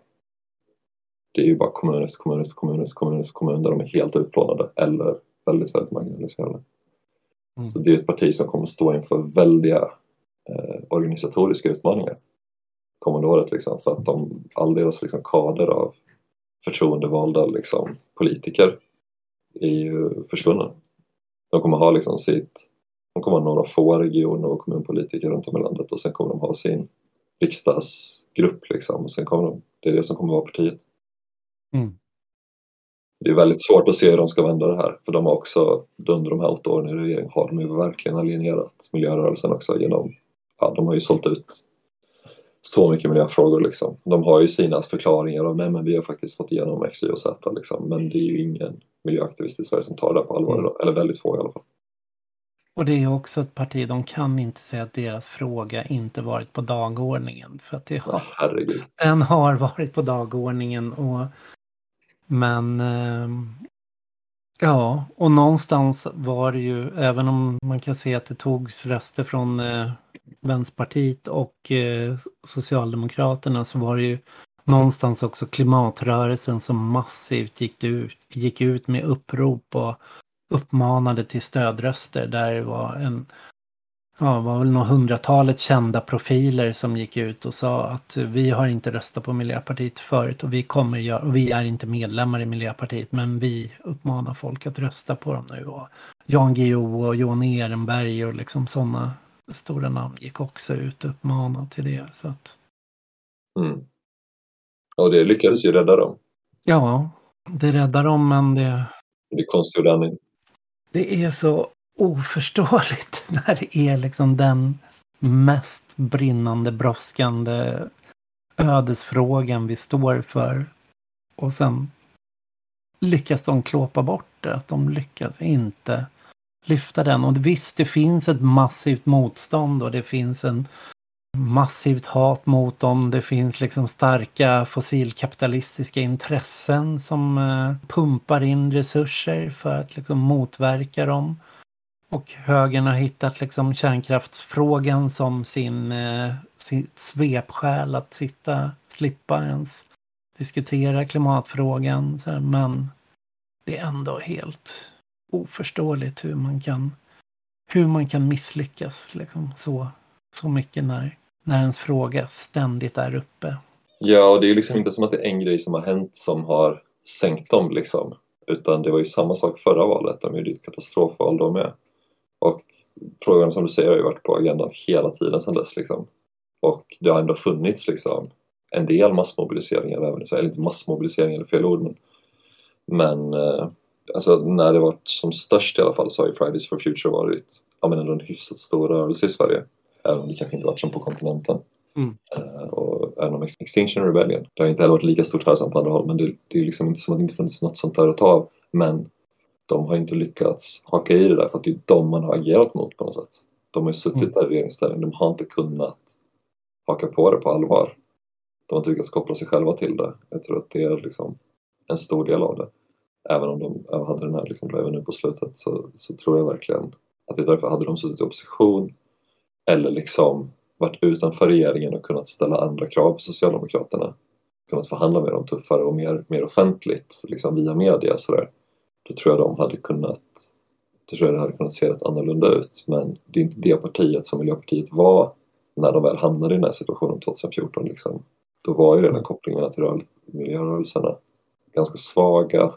det är ju bara kommun efter kommun efter kommun efter kommun efter kommun där de är helt utplånade eller väldigt, väldigt marginaliserade. Mm. Så det är ett parti som kommer stå inför väldiga eh, organisatoriska utmaningar kommande året liksom, för att de, all deras liksom, kader av förtroendevalda liksom, politiker är ju försvunna. De kommer ha liksom sitt, de kommer ha några få regioner och kommunpolitiker runt om i landet och sen kommer de ha sin riksdagsgrupp liksom och sen kommer de, det är det som kommer vara partiet. Mm. Det är väldigt svårt att se hur de ska vända det här för de har också under de här åtta åren i regering har de ju verkligen alienerat miljörörelsen också genom, ja de har ju sålt ut så mycket miljöfrågor liksom. De har ju sina förklaringar av nej men vi har faktiskt fått igenom X, Y och Z liksom. Men det är ju ingen miljöaktivist i Sverige som tar det på allvar Mm. Eller väldigt få i alla fall. Och det är också ett parti, de kan inte säga att deras fråga inte varit på dagordningen. För att det har, Herregud. den har varit på dagordningen. Och, men ehm, ja, och någonstans var det ju, även om man kan se att det togs röster från eh, Vänsterpartiet och eh, Socialdemokraterna så var det ju någonstans också klimatrörelsen som massivt gick ut, gick ut med upprop och uppmanade till stödröster. Där det var en, ja, var väl några hundratalet kända profiler som gick ut och sa att vi har inte röstat på Miljöpartiet förut och vi kommer göra, och vi är inte medlemmar i Miljöpartiet men vi uppmanar folk att rösta på dem nu. Och Jan Guillou och Johan Ehrenberg och liksom sådana stora namn gick också ut och uppmanade till det. Så att, Mm. Och det lyckades ju rädda dem. ja, det räddar dem men det, Det han inte. det är så oförståeligt när det är liksom den mest brinnande, brådskande ödesfrågan vi står för. Och sen lyckas de klåpa bort det. Att de lyckas inte lyfta den. Och visst, det finns ett massivt motstånd och det finns en massivt hat mot dem. Det finns liksom starka fossilkapitalistiska intressen som eh, pumpar in resurser för att liksom motverka dem. Och högern har hittat liksom kärnkraftsfrågan som sin, eh, sitt svepskäl att sitta, slippa ens diskutera klimatfrågan. Så här, men det är ändå helt oförståeligt hur man kan, hur man kan misslyckas liksom, så, så mycket när, när ens fråga ständigt är uppe. Ja, och det är ju liksom inte som att det är en grej som har hänt som har sänkt dem liksom. Utan det var ju samma sak förra valet, de gjorde ett katastrofval då med. Och frågan som du säger har ju varit på agendan hela tiden sedan dess liksom. Och det har ändå funnits liksom en del massmobiliseringar även eller inte massmobiliseringar är fel ord men, men eh, alltså när det varit som störst i alla fall så har ju Fridays for Future varit ja, men ändå en hyfsat stor rörelse i Sverige. Även om det kanske inte varit som på kontinenten. Mm. Uh, och även om Extinction Rebellion, det har inte heller varit lika stort här som på andra håll men det, det är liksom inte som att det inte funnits något sånt där att ta av. Men de har inte lyckats haka i det där för att det är de man har agerat mot på något sätt. De har ju suttit mm. där i regeringsställning, de har inte kunnat haka på det på allvar. De har inte lyckats koppla sig själva till det. Jag tror att det är liksom en stor del av det. Även om de hade den här liksom driven nu på slutet så, så tror jag verkligen att det är därför hade de suttit i opposition eller liksom varit utanför regeringen och kunnat ställa andra krav på Socialdemokraterna kunnat förhandla med dem tuffare och mer, mer offentligt liksom via media sådär då tror jag de hade kunnat då tror jag det hade kunnat se rätt annorlunda ut men det är inte det partiet som Miljöpartiet var när de väl hamnade i den här situationen 2014 liksom. Då var ju redan kopplingarna till miljörörelserna ganska svaga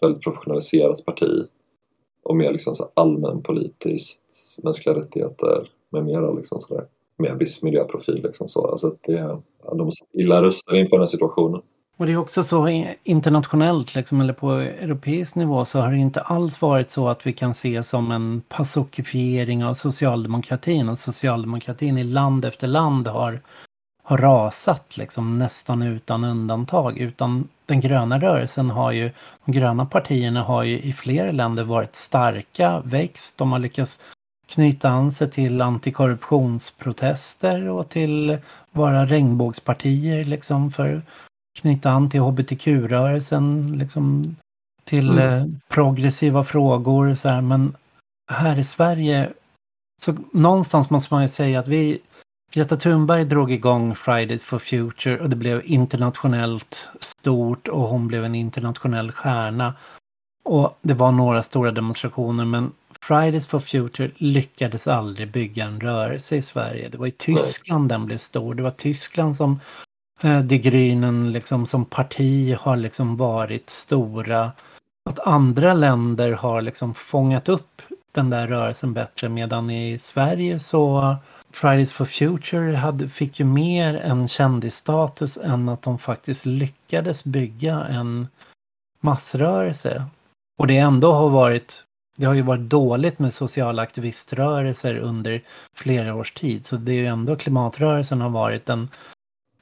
väldigt professionaliserat parti och mer liksom så allmänpolitiskt, mänskliga rättigheter med mera liksom sådär. Med viss miljöprofil liksom så. Alltså det, ja, de är illa rustade inför den här situationen. Och det är också så internationellt, liksom, eller på europeisk nivå, så har det inte alls varit så att vi kan se som en Pasokifiering av socialdemokratin. Att socialdemokratin i land efter land har, har rasat liksom, nästan utan undantag. Utan den gröna rörelsen har ju, de gröna partierna har ju i flera länder varit starka, växt, de har lyckats knyta an sig till antikorruptionsprotester och till vara regnbågspartier liksom för knyta an till hbtq-rörelsen, liksom till mm. eh, progressiva frågor så här. Men här i Sverige, så någonstans måste man ju säga att vi, Greta Thunberg drog igång Fridays for Future och det blev internationellt stort och hon blev en internationell stjärna. Och det var några stora demonstrationer men Fridays for Future lyckades aldrig bygga en rörelse i Sverige. Det var i Tyskland den blev stor. Det var Tyskland som Eh, de Grünen liksom som parti har liksom varit stora. Att andra länder har liksom fångat upp den där rörelsen bättre medan i Sverige så Fridays for Future hade, fick ju mer en kändisstatus än att de faktiskt lyckades bygga en massrörelse. Och det ändå har varit, det har ju varit dåligt med sociala aktiviströrelser under flera års tid. Så det är ju ändå klimatrörelsen har varit den,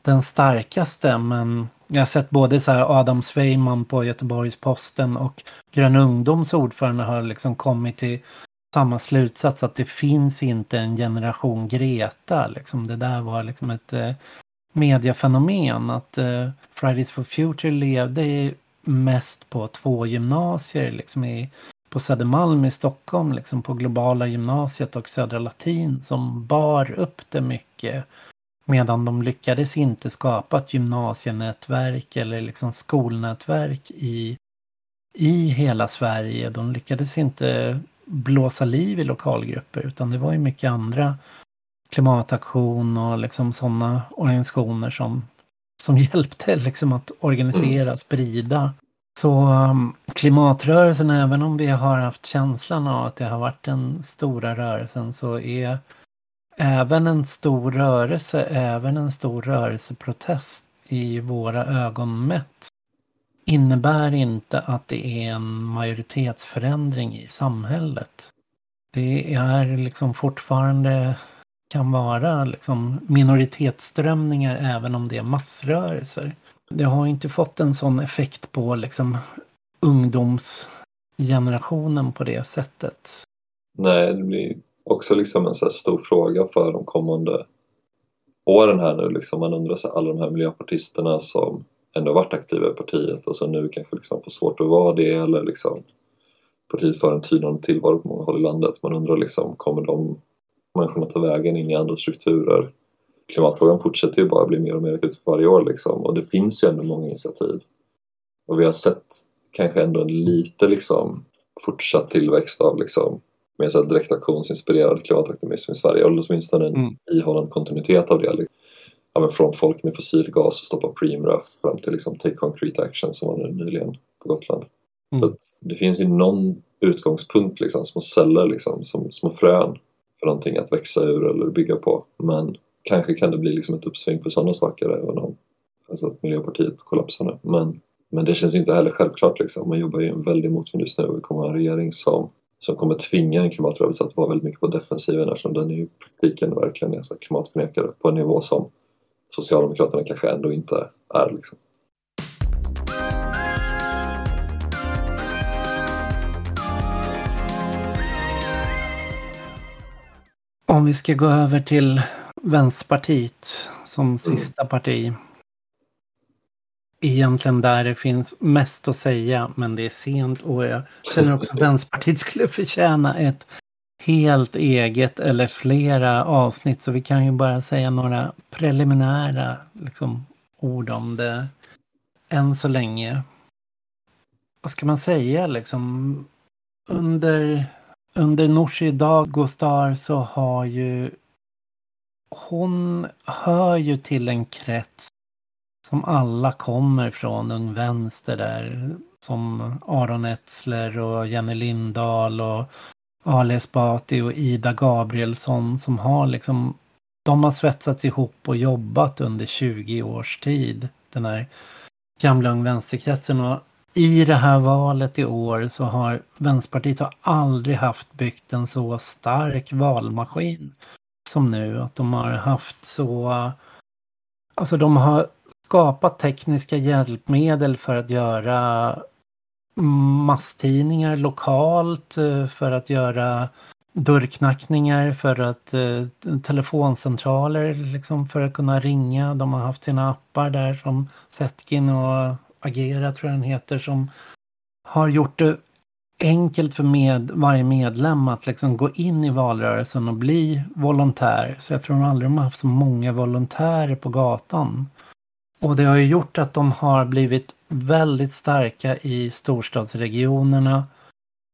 den starkaste. Men jag har sett både så här Adam Sveiman på Göteborgs-Posten och Grön Ungdoms ordförande har liksom kommit till samma slutsats att det finns inte en generation Greta. Liksom. Det där var liksom ett eh, mediafenomen. Att eh, Fridays for Future levde mest på två gymnasier. Liksom i, på Södermalm i Stockholm, liksom på Globala gymnasiet och Södra Latin som bar upp det mycket. Medan de lyckades inte skapa ett gymnasienätverk eller liksom skolnätverk i, i hela Sverige. De lyckades inte blåsa liv i lokalgrupper utan det var ju mycket andra klimataktion och liksom sådana organisationer som, som hjälpte liksom att organisera, sprida. Så um, klimatrörelsen, även om vi har haft känslan av att det har varit den stora rörelsen så är även en stor rörelse, även en stor rörelseprotest i våra ögon mätt innebär inte att det är en majoritetsförändring i samhället. Det är liksom fortfarande kan vara liksom minoritetsströmningar även om det är massrörelser. Det har inte fått en sån effekt på liksom ungdomsgenerationen på det sättet. Nej, det blir också liksom en så här stor fråga för de kommande åren här nu. Liksom. Man undrar sig alla de här miljöpartisterna som ändå varit aktiva i partiet och som nu kanske liksom får svårt att vara det eller liksom partiet för en tynande tillvaro på många håll i landet. Man undrar liksom, kommer de människorna ta vägen in i andra strukturer? Klimatfrågan fortsätter ju bara bli mer och mer akut för varje år liksom och det finns ju ändå många initiativ. Och vi har sett kanske ändå en lite liksom fortsatt tillväxt av liksom mer så direktaktionsinspirerad klimataktivism i Sverige, eller åtminstone en mm. ihållande kontinuitet av det. Liksom. Ja, men från folk med fossilgas och stoppa Preemraff fram till liksom Take Concrete Action som var nu nyligen på Gotland. Mm. Så det finns ju någon utgångspunkt, liksom, små celler, liksom, som små frön för någonting att växa ur eller bygga på. Men kanske kan det bli liksom ett uppsving för sådana saker även om alltså att Miljöpartiet kollapsar nu. Men, men det känns ju inte heller självklart. Liksom. Man jobbar ju i en väldig motvind just nu och vi kommer ha en regering som som kommer tvinga en klimatrörelse att vara väldigt mycket på defensiven eftersom den i praktiken verkligen är så klimatförnekare på en nivå som Socialdemokraterna kanske ändå inte är. Liksom. Om vi ska gå över till Vänsterpartiet som mm. sista mm. parti egentligen där det finns mest att säga, men det är sent och jag känner också att Vänsterpartiet skulle förtjäna ett helt eget eller flera avsnitt. Så vi kan ju bara säga några preliminära liksom, ord om det än så länge. Vad ska man säga liksom? Under, under Nooshi Dagostar så har ju hon hör ju till en krets som alla kommer från Ung Vänster där. Som Aron Etzler och Jenny Lindahl och Ali Esbati och Ida Gabrielsson som har liksom de har svetsats ihop och jobbat under 20 års tid. Den här gamla Ung Vänsterkretsen. Och i det här valet i år så har Vänsterpartiet har aldrig haft byggt en så stark valmaskin som nu. Att de har haft så... Alltså de har skapa tekniska hjälpmedel för att göra masstidningar lokalt, eh, för att göra dörrknackningar, för att eh, telefoncentraler liksom för att kunna ringa. De har haft sina appar där som Setkin och Agera tror jag den heter som har gjort det enkelt för med, varje medlem att liksom gå in i valrörelsen och bli volontär. Så jag tror aldrig de har haft så många volontärer på gatan. Och det har ju gjort att de har blivit väldigt starka i storstadsregionerna.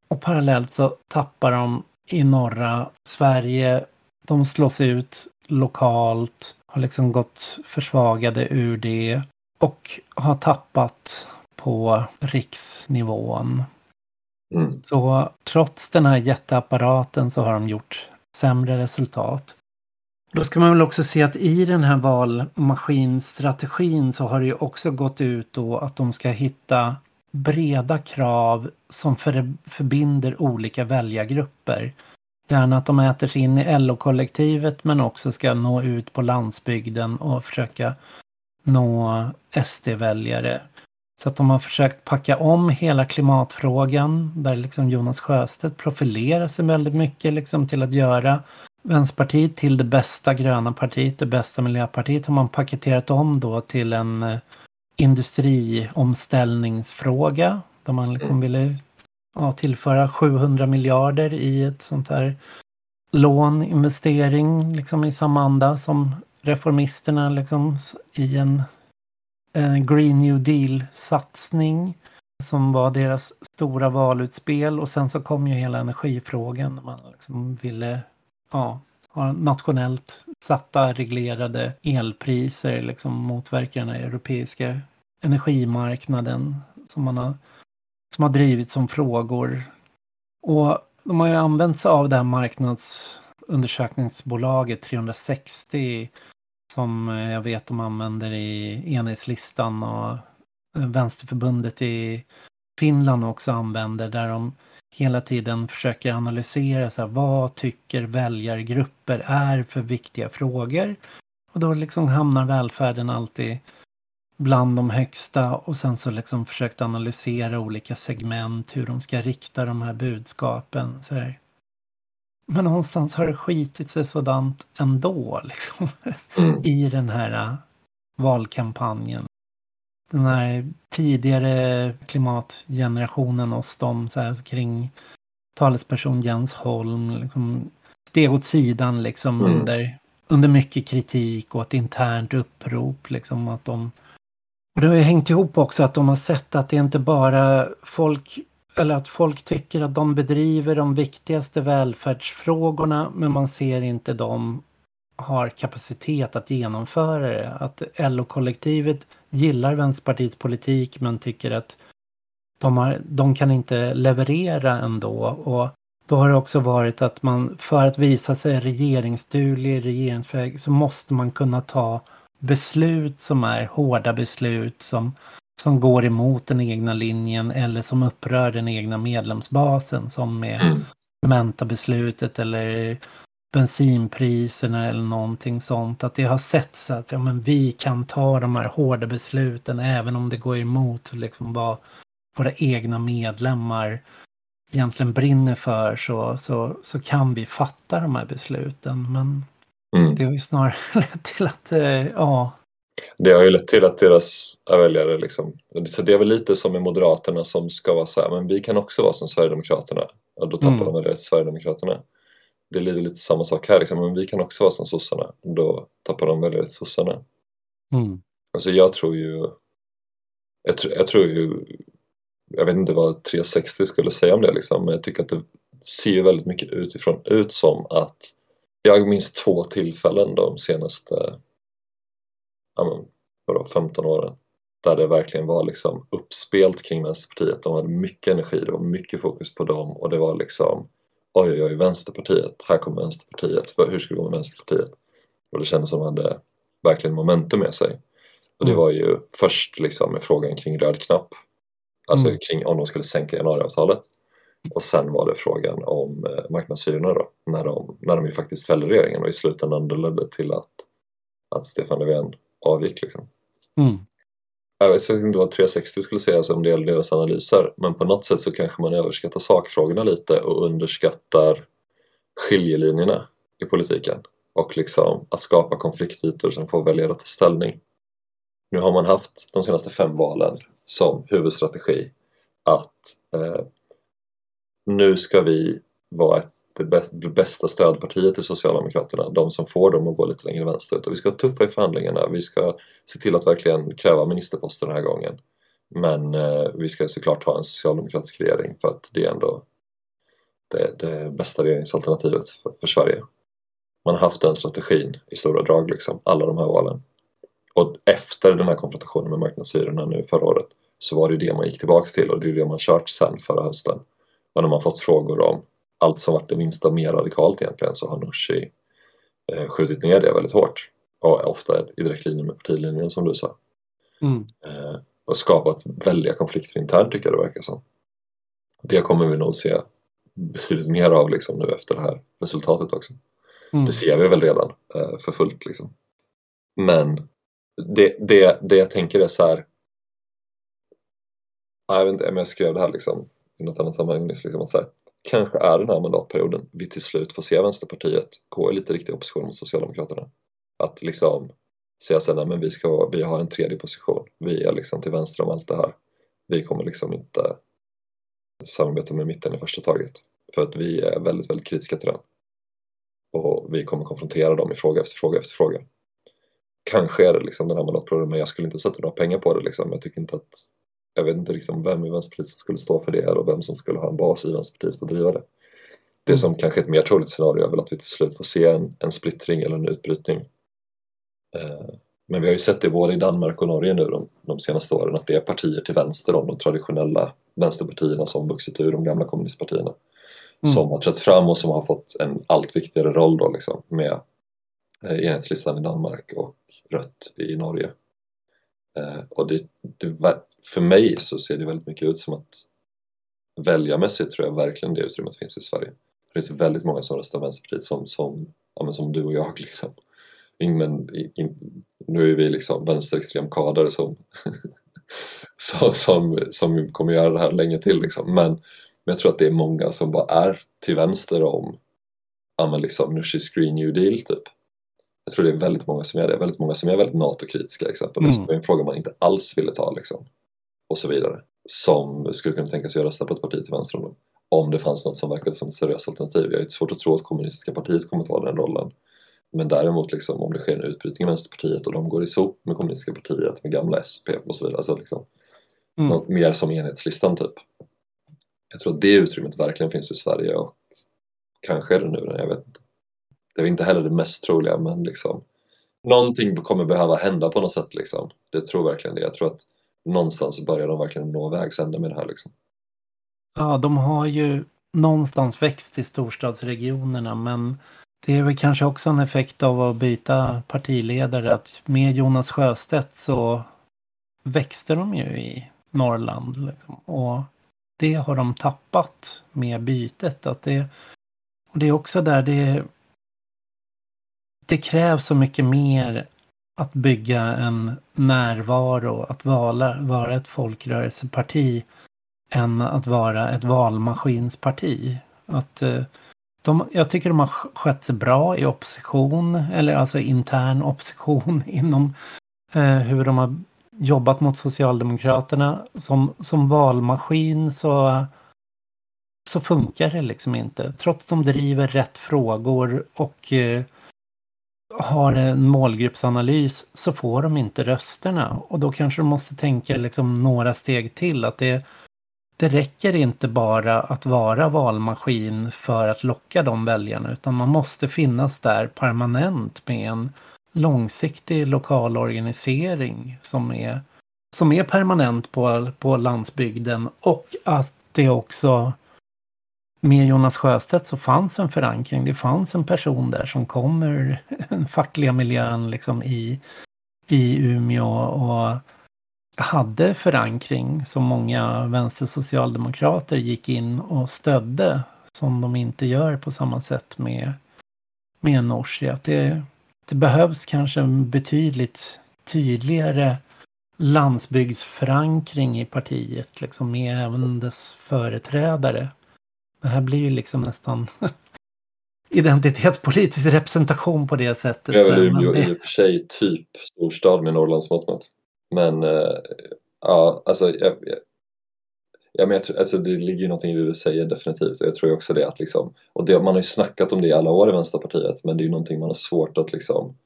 Och parallellt så tappar de i norra Sverige. De slås ut lokalt, har liksom gått försvagade ur det och har tappat på riksnivån. Mm. Så trots den här jätteapparaten så har de gjort sämre resultat. Då ska man väl också se att i den här valmaskinstrategin så har det ju också gått ut då att de ska hitta breda krav som för, förbinder olika väljargrupper. Gärna att de äter sig in i LO-kollektivet men också ska nå ut på landsbygden och försöka nå SD-väljare. Så att de har försökt packa om hela klimatfrågan där liksom Jonas Sjöstedt profilerar sig väldigt mycket liksom till att göra Vänsterpartiet till det bästa gröna partiet, det bästa miljöpartiet har man paketerat om då till en eh, industriomställningsfråga där man liksom ville ja, tillföra 700 miljarder i ett sånt här lån, investering liksom i samma anda som reformisterna liksom i en, en Green New Deal-satsning som var deras stora valutspel och sen så kom ju hela energifrågan. Man liksom ville ja, nationellt satta reglerade elpriser liksom motverkar den europeiska energimarknaden som man har, som har drivit som frågor. Och de har ju använt sig av det här marknadsundersökningsbolaget 360 som eh, jag vet de använder i enhetslistan och eh, Vänsterförbundet i Finland också använder där de hela tiden försöker analysera så här, vad tycker väljargrupper är för viktiga frågor. Och då liksom hamnar välfärden alltid bland de högsta och sen så liksom försökt analysera olika segment, hur de ska rikta de här budskapen. Så här. men någonstans har det skitit sig sådant ändå liksom, Mm. i den här äh, valkampanjen. Den här tidigare klimatgenerationen hos dem så här, kring talesperson Jens Holm liksom, steg åt sidan liksom Mm. under, under mycket kritik och ett internt upprop. Liksom, att de, och det har ju hängt ihop också att de har sett att det inte bara folk eller att folk tycker att de bedriver de viktigaste välfärdsfrågorna men man ser inte de har kapacitet att genomföra det. Att LO-kollektivet gillar Vänsterpartiets politik men tycker att de, har, de kan inte leverera ändå. Och då har det också varit att man för att visa sig regeringsduglig, regeringsväg så måste man kunna ta beslut som är hårda beslut som, som går emot den egna linjen eller som upprör den egna medlemsbasen som med Mm. Cementa-beslutet eller bensinpriserna eller någonting sånt. Att det har setts att ja, men vi kan ta de här hårda besluten även om det går emot liksom, vad våra egna medlemmar egentligen brinner för så, så, så kan vi fatta de här besluten. Men Mm. det har ju snarare lett till att, eh, ja, Det har ju lett till att deras väljare liksom, så det är väl lite som med Moderaterna som ska vara så här, men vi kan också vara som Sverigedemokraterna. Och då tappar Mm. de till Sverigedemokraterna. Det är lite, samma sak här, liksom, men vi kan också vara som sossarna. Då tappar de väljare till sossarna. mm, Alltså jag tror ju, jag, tror- jag tror ju, jag vet inte vad 360 skulle säga om det liksom, men jag tycker att det ser ju väldigt mycket utifrån ut som att jag minns två tillfällen de senaste ja, men, vadå, 15 åren där det verkligen var liksom uppspelt kring Vänsterpartiet. De hade mycket energi, det var mycket fokus på dem och det var liksom oj, oj, oj, Vänsterpartiet, här kommer Vänsterpartiet, Vad- hur ska det gå med Vänsterpartiet? Och det kändes som att de hade verkligen momentum med sig. Och det Mm. var ju först liksom med frågan kring röd knapp, alltså Mm. kring om de skulle sänka januariavtalet. Och sen var det frågan om eh, marknadshyrorna då, när de, när de ju faktiskt fällde regeringen och i slutändan det ledde till att, att Stefan Löfven avgick. Liksom. mm, jag vet inte vad 360 skulle säga om det gäller deras analyser, men på något sätt så kanske man överskattar sakfrågorna lite och underskattar skiljelinjerna i politiken och liksom att skapa konfliktytor som får väljare att ta ställning. Nu har man haft de senaste fem valen som huvudstrategi att eh, nu ska vi vara ett, det bästa stödpartiet till Socialdemokraterna, de som får dem att gå lite längre vänsterut. Och vi ska vara tuffa i förhandlingarna, vi ska se till att verkligen kräva ministerposter den här gången. Men eh, vi ska såklart ha en socialdemokratisk regering för att det är ändå det, det bästa regeringsalternativet för, för Sverige. Man har haft den strategin i stora drag, liksom, alla de här valen. Och efter den här konfrontationen med marknadshyrorna nu förra året så var det ju det man gick tillbaks till och det är ju det man kört sen förra hösten. Och när man fått frågor om allt som varit det minsta mer radikalt egentligen så har Nooshi eh, skjutit ner det väldigt hårt. Och ofta i direkt linje med partilinjen som du sa. mm, Eh, och skapat väldiga konflikter internt tycker jag det verkar som. Det kommer vi nog se betydligt mer av liksom, nu efter det här resultatet också. mm, Det ser vi väl redan eh, för fullt liksom. Men det, det, det jag tänker är så här. Ja, Jag vet inte om jag skrev det här liksom i något annat sammanhang nyss. Liksom, att så här, kanske är den här mandatperioden vi till slut får se Vänsterpartiet gå i lite riktig opposition mot Socialdemokraterna. Att liksom säga så nej, men vi, ska, vi har en tredje position. Vi är liksom till vänster om allt det här. Vi kommer liksom inte samarbeta med mitten i första taget. För att vi är väldigt, väldigt kritiska till den och vi kommer konfrontera dem i fråga efter fråga efter fråga. Kanske är det liksom den här mandatperioden men jag skulle inte sätta några pengar på det. Liksom. Jag tycker inte att jag vet inte liksom vem i Vänsterpartiet som skulle stå för det och vem som skulle ha en bas i Vänsterpartiet för att driva det. Det Mm. som kanske är ett mer troligt scenario är väl att vi till slut får se en, en splittring eller en utbrytning. Eh, men vi har ju sett det både i Danmark och Norge nu de, de senaste åren att det är partier till vänster om de traditionella vänsterpartierna som vuxit ur de gamla kommunistpartierna Mm. som har trätt fram och som har fått en allt viktigare roll då liksom med eh, enhetslistan i Danmark och rött i Norge. Eh, och det, det, för mig så ser det väldigt mycket ut som att väljarmässigt tror jag verkligen det utrymmet finns i Sverige. Det finns väldigt många som röstar Vänsterpartiet som, som, ja, men som du och jag liksom. Men, nu är vi liksom vänsterextrem kader som, som, som, som kommer göra det här länge till liksom. Men men jag tror att det är många som bara är till vänster om ja men liksom Nushis Green New Deal typ. Jag tror det är väldigt många som är det, väldigt många som är väldigt NATO-kritiska exempelvis. Mm. Det var en fråga man inte alls ville ta liksom. Och så vidare. Som skulle kunna tänka sig att rösta på ett parti till vänster om dem. Om det fanns något som verkade som ett seriöst alternativ. Jag har ju svårt att tro att kommunistiska partiet kommer ta den rollen. Men däremot liksom, om det sker en utbrytning i Vänsterpartiet och de går ihop med kommunistiska partiet, med gamla SP och så vidare. Alltså liksom, mm. något mer som enhetslistan typ. Jag tror att det utrymmet verkligen finns i Sverige och kanske är det nu, jag vet inte. Det är inte heller det mest troliga men liksom någonting kommer behöva hända på något sätt liksom. Det tror verkligen det. Jag tror att någonstans börjar de verkligen nå vägs ände med det här liksom. Ja, de har ju någonstans växt i storstadsregionerna men det är väl kanske också en effekt av att byta partiledare att med Jonas Sjöstedt så växte de ju i Norrland. Liksom. Och det har de tappat med bytet. Att det, och det är också där det, det krävs så mycket mer att bygga en närvaro, att vara, vara ett folkrörelseparti än att vara ett valmaskinsparti. Att, eh, de, jag tycker de har skött sig bra i opposition, eller alltså intern opposition inom eh, hur de har jobbat mot Socialdemokraterna. Som, som valmaskin så, så funkar det liksom inte. Trots att de driver rätt frågor och eh, har en målgruppsanalys så får de inte rösterna. Och då kanske de måste tänka liksom några steg till. Att det, det räcker inte bara att vara valmaskin för att locka de väljarna. Utan man måste finnas där permanent med en långsiktig lokal organisering som är, som är permanent på, på landsbygden. Och att det också med Jonas Sjöstedt så fanns en förankring. Det fanns en person där som kommer ur den fackliga miljön liksom i, i Umeå och hade förankring som många vänstersocialdemokrater gick in och stödde som de inte gör på samma sätt med, med Nooshi. Att det, det behövs kanske en betydligt tydligare landsbygdsförankring i partiet, liksom med även dess företrädare. Det här blir ju liksom nästan identitetspolitisk representation på det sättet. Det är väl Umeå i och för sig typ storstad med Norrlandsmått mätt. Men äh, ja, alltså, jag, jag, ja, men jag tror, alltså det ligger ju någonting i det du säger definitivt. Jag tror också det att liksom, och det, man har ju snackat om det i alla år i Vänsterpartiet men det är ju någonting man har svårt att liksom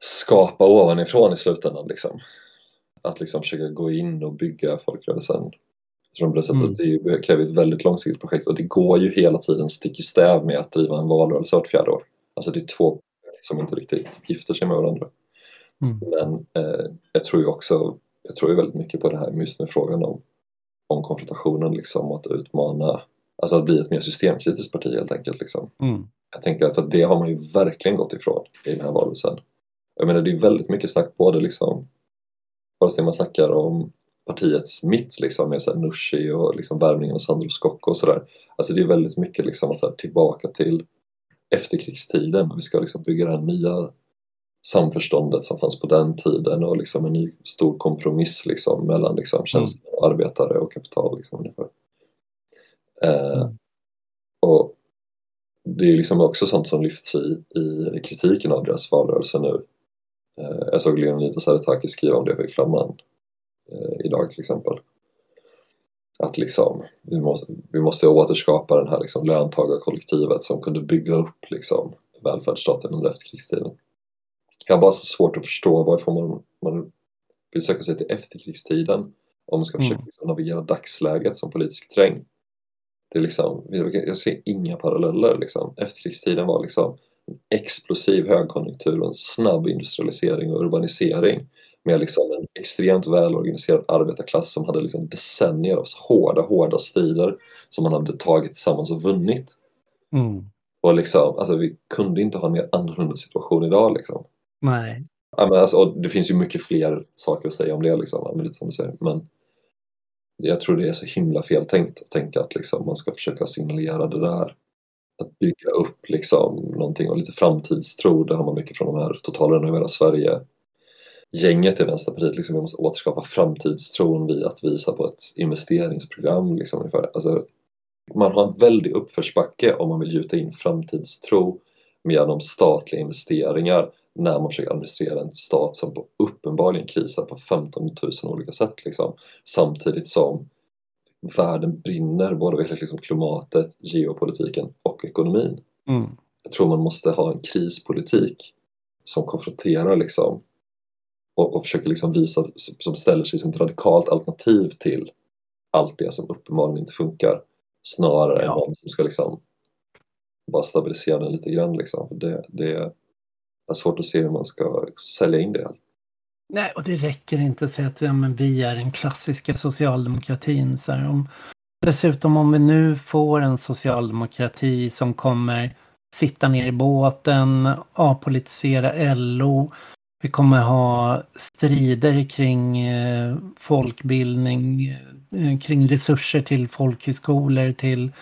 skapa ovanifrån i slutändan liksom. Att liksom försöka gå in och bygga folkrörelsen som det, sättet. Mm. det kräver ett väldigt långsiktigt projekt och det går ju hela tiden stick i stäv med att driva en valrörelse vart fjärde år. Alltså det är två som inte riktigt gifter sig med varandra. Mm. Men eh, jag tror ju också, jag tror ju väldigt mycket på det här just med frågan om, om konfrontationen liksom att utmana, alltså att bli ett mer systemkritiskt parti helt enkelt. Liksom. Mm. Jag tänker att för det har man ju verkligen gått ifrån i den här valrörelsen. Jag menar det är väldigt mycket snack både liksom, vare sig man snackar om partiets mitt liksom med så Nushi och liksom värvningen av Sandro Scocco och sådär. Alltså det är väldigt mycket liksom så här, tillbaka till efterkrigstiden. Vi ska liksom bygga det här nya samförståndet som fanns på den tiden och liksom en ny stor kompromiss liksom mellan liksom mm. tjänster, och arbetare och kapital. Liksom, ungefär. Eh, mm. och det är liksom också sånt som lyfts i, i kritiken av deras valrörelse nu. Eh, jag såg Leonidas Aretakis skriva om det i Flamman eh, idag till exempel. Att liksom, vi, måste, vi måste återskapa den här liksom löntagarkollektivet som kunde bygga upp liksom välfärdsstaten under efterkrigstiden. Jag har bara så svårt att förstå varför man, man vill söka sig till efterkrigstiden om man ska försöka mm. liksom navigera dagsläget som politisk terräng. Det är liksom, jag ser inga paralleller. Liksom. Efterkrigstiden var liksom en explosiv högkonjunktur och en snabb industrialisering och urbanisering med liksom en extremt välorganiserad arbetarklass som hade liksom decennier av hårda, hårda strider som man hade tagit tillsammans och vunnit. Mm. Och liksom, alltså vi kunde inte ha en mer annorlunda situation idag liksom. Nej. Ja, men alltså, det finns ju mycket fler saker att säga om det liksom, men lite som du säger. Men jag tror det är så himla feltänkt att tänka att liksom, man ska försöka signalera det där. Att bygga upp liksom, någonting och lite framtidstro, det har man mycket från de här totalrenovera Sverige gänget i Vänsterpartiet. Liksom, vi måste återskapa framtidstron vid att visa på ett investeringsprogram. Liksom. Alltså, man har en väldig uppförsbacke om man vill gjuta in framtidstro genom statliga investeringar när man försöker administrera en stat som på uppenbarligen krisar på 15 000 olika sätt liksom. samtidigt som världen brinner både vad liksom klimatet, geopolitiken och ekonomin. Mm. Jag tror man måste ha en krispolitik som konfronterar liksom och, och försöker liksom visa, som ställer sig som ett radikalt alternativ till allt det som uppenbarligen inte funkar snarare ja. än någon som ska liksom bara stabilisera den lite grann liksom. Det, det är svårt att se hur man ska sälja in det. Nej, och det räcker inte att säga att ja, men vi är den klassiska socialdemokratin. Så här, om, dessutom om vi nu får en socialdemokrati som kommer sitta ner i båten, apolitisera LO, vi kommer ha strider kring eh, folkbildning, eh, kring resurser till folkhögskolor, till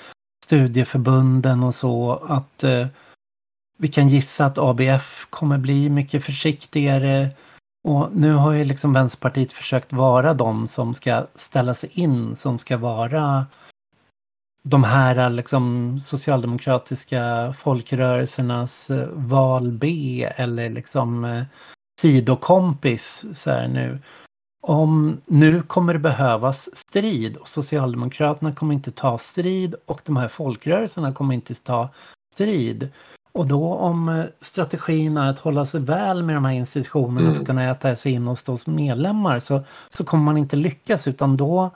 studieförbunden och så. Att eh, vi kan gissa att ABF kommer bli mycket försiktigare. Och nu har ju liksom Vänsterpartiet försökt vara de som ska ställa sig in, som ska vara de här liksom socialdemokratiska folkrörelsernas val B eller liksom sidokompis så här nu. Om nu kommer det behövas strid och Socialdemokraterna kommer inte ta strid och de här folkrörelserna kommer inte ta strid. Och då om eh, strategin är att hålla sig väl med de här institutionerna mm. för att kunna äta sig in hos oss medlemmar så, så kommer man inte lyckas utan då,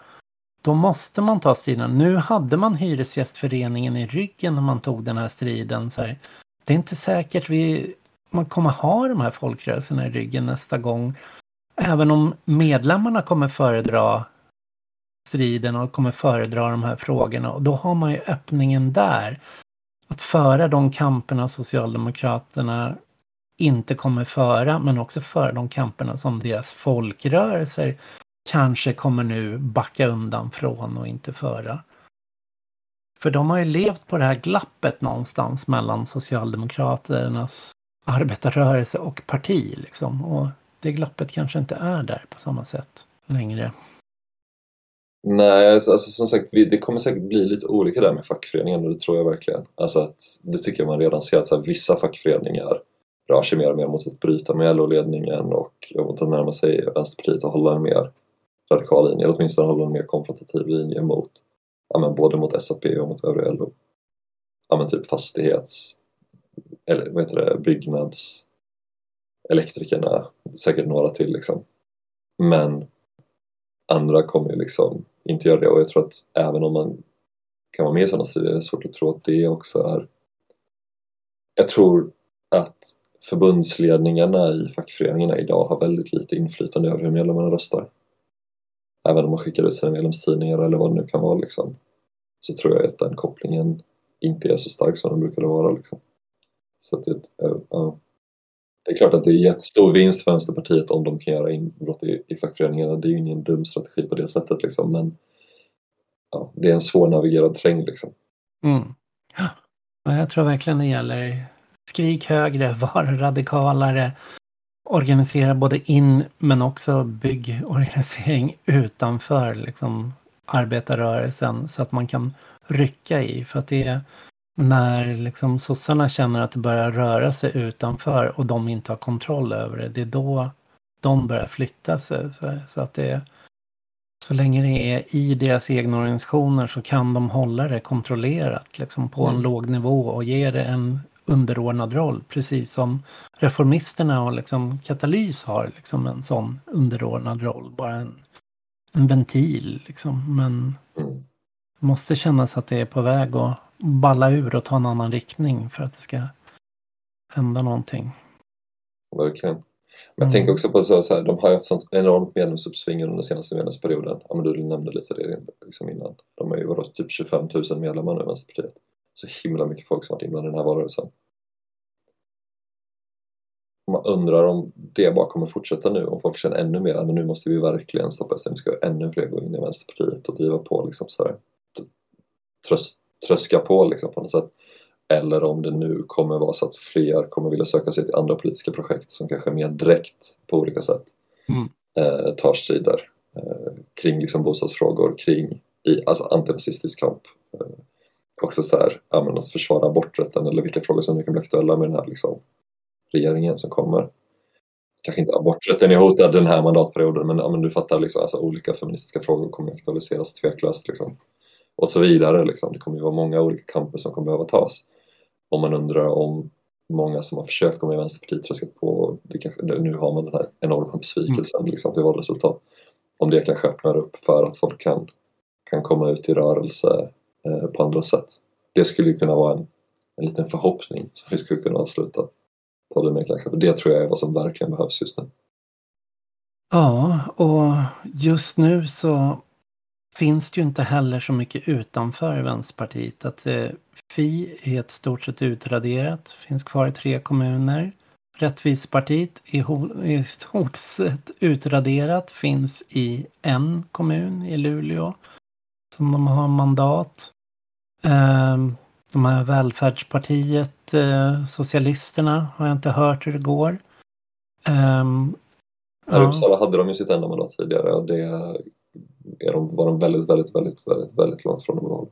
då måste man ta striden. Nu hade man Hyresgästföreningen i ryggen när man tog den här striden. Så här. Det är inte säkert vi man kommer ha de här folkrörelserna i ryggen nästa gång. Även om medlemmarna kommer föredra striden och kommer föredra de här frågorna. Och då har man ju öppningen där. Att föra de kamperna Socialdemokraterna inte kommer föra, men också föra de kamperna som deras folkrörelser kanske kommer nu backa undan från och inte föra. För de har ju levt på det här glappet någonstans mellan Socialdemokraternas arbetarrörelse och parti. Liksom. Och det glappet kanske inte är där på samma sätt längre. Nej, alltså, alltså som sagt, det kommer säkert bli lite olika där med fackföreningen och det tror jag verkligen. Alltså att, det tycker jag man redan ser att så här, vissa fackföreningar rör sig mer och mer mot att bryta med LO-ledningen och mot att närma sig Vänsterpartiet och hålla en mer radikal linje, eller åtminstone hålla en mer konfrontativ linje mot, ja, men både mot SAP och mot övriga LO. Ja, men typ fastighets eller vad heter det, byggnadselektrikerna, säkert några till liksom. Men andra kommer ju liksom inte göra det och jag tror att även om man kan vara med i sådana strider är det svårt att tro att det också är... Jag tror att förbundsledningarna i fackföreningarna idag har väldigt lite inflytande över hur medlemmarna röstar. Även om man skickar ut sina medlemstidningar eller vad det nu kan vara liksom. Så tror jag att den kopplingen inte är så stark som den brukade vara liksom. Så att det, eh, ja. det är klart att det är jättestor vinst för Vänsterpartiet om de kan göra inbrott i, i fackföreningarna. Det är ju ingen dum strategi på det sättet liksom, men ja, det är en svårnavigerad terräng liksom. Mm. Ja, jag tror verkligen det gäller skrik högre, var radikalare, organisera både in men också bygg organisering utanför liksom, arbetarrörelsen så att man kan rycka i. För att det är när liksom sossarna känner att det börjar röra sig utanför och de inte har kontroll över det, det är då de börjar flytta sig. Så, att det så länge det är i deras egna organisationer så kan de hålla det kontrollerat liksom på mm. en låg nivå och ge det en underordnad roll. Precis som reformisterna och liksom katalys har liksom en sån underordnad roll. Bara en, en ventil liksom. Men mm. det måste kännas att det är på väg att balla ur och ta en annan riktning för att det ska hända någonting. Verkligen. Men jag mm. tänker också på så, så här, de har ju haft sånt enormt medlemsuppsving under den senaste medlemsperioden. Ja, men du nämnde lite det liksom innan. De har ju varit typ 25 000 medlemmar nu i Vänsterpartiet. Så himla mycket folk som varit inblandade i den här valrörelsen. Man undrar om det bara kommer fortsätta nu, om folk känner ännu mer att nu måste vi verkligen stoppa SD, nu ska ännu fler gå in i Vänsterpartiet och driva på liksom så här, tröst, tröska på liksom på något sätt. Eller om det nu kommer vara så att fler kommer vilja söka sig till andra politiska projekt som kanske mer direkt på olika sätt mm. eh, tar strider eh, kring liksom bostadsfrågor, kring i, alltså antirasistisk kamp. Eh, också så här, ja, att försvara aborträtten eller vilka frågor som nu kan bli aktuella med den här liksom, regeringen som kommer. Kanske inte aborträtten är hotad den här mandatperioden men, ja, men du fattar, liksom, alltså, olika feministiska frågor kommer aktualiseras tveklöst. Liksom. Och så vidare. Liksom. Det kommer ju vara många olika kamper som kommer behöva tas. Om man undrar om många som har försökt med i Vänsterpartiet tröskat på, det kanske, nu har man den här enorma besvikelsen mm. liksom, till valresultat. Om det kanske öppnar upp för att folk kan, kan komma ut i rörelse eh, på andra sätt. Det skulle ju kunna vara en, en liten förhoppning som vi skulle kunna avsluta podden med kanske. För det tror jag är vad som verkligen behövs just nu. Ja, och just nu så finns det ju inte heller så mycket utanför Vänsterpartiet. Att eh, Fi är ett stort sett utraderat, finns kvar i tre kommuner. Rättvisepartiet är i stort sett utraderat, finns i en kommun i Luleå som de har mandat. Eh, de här välfärdspartiet, eh, socialisterna, har jag inte hört hur det går. Eh, Här i Uppsala hade de ju sitt enda mandat tidigare och det är de, var de väldigt, väldigt, väldigt, väldigt, väldigt långt från behålla.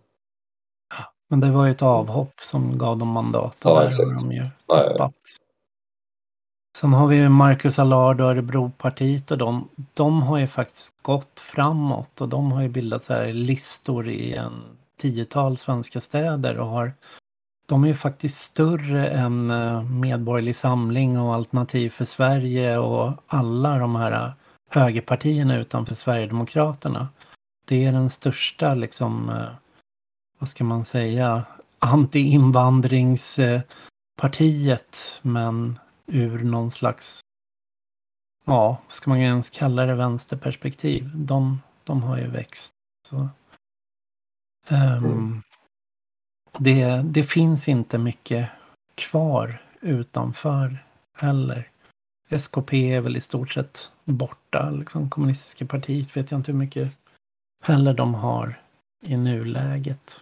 Men det var ju ett avhopp som gav dem mandat. Ja, där exakt. Har de ju ja, ja. Sen har vi ju Marcus Allard och Örebropartiet och de, de har ju faktiskt gått framåt och de har ju bildat så här listor i en tiotal svenska städer och har de är ju faktiskt större än eh, Medborgerlig Samling och Alternativ för Sverige och alla de här högerpartierna utanför Sverigedemokraterna. Det är den största liksom, eh, vad ska man säga, anti-invandringspartiet men ur någon slags, ja, ska man ens kalla det vänsterperspektiv. De, de har ju växt. Så. Um, det, det finns inte mycket kvar utanför heller. SKP är väl i stort sett borta. Liksom, kommunistiska partiet vet jag inte hur mycket heller de har i nuläget.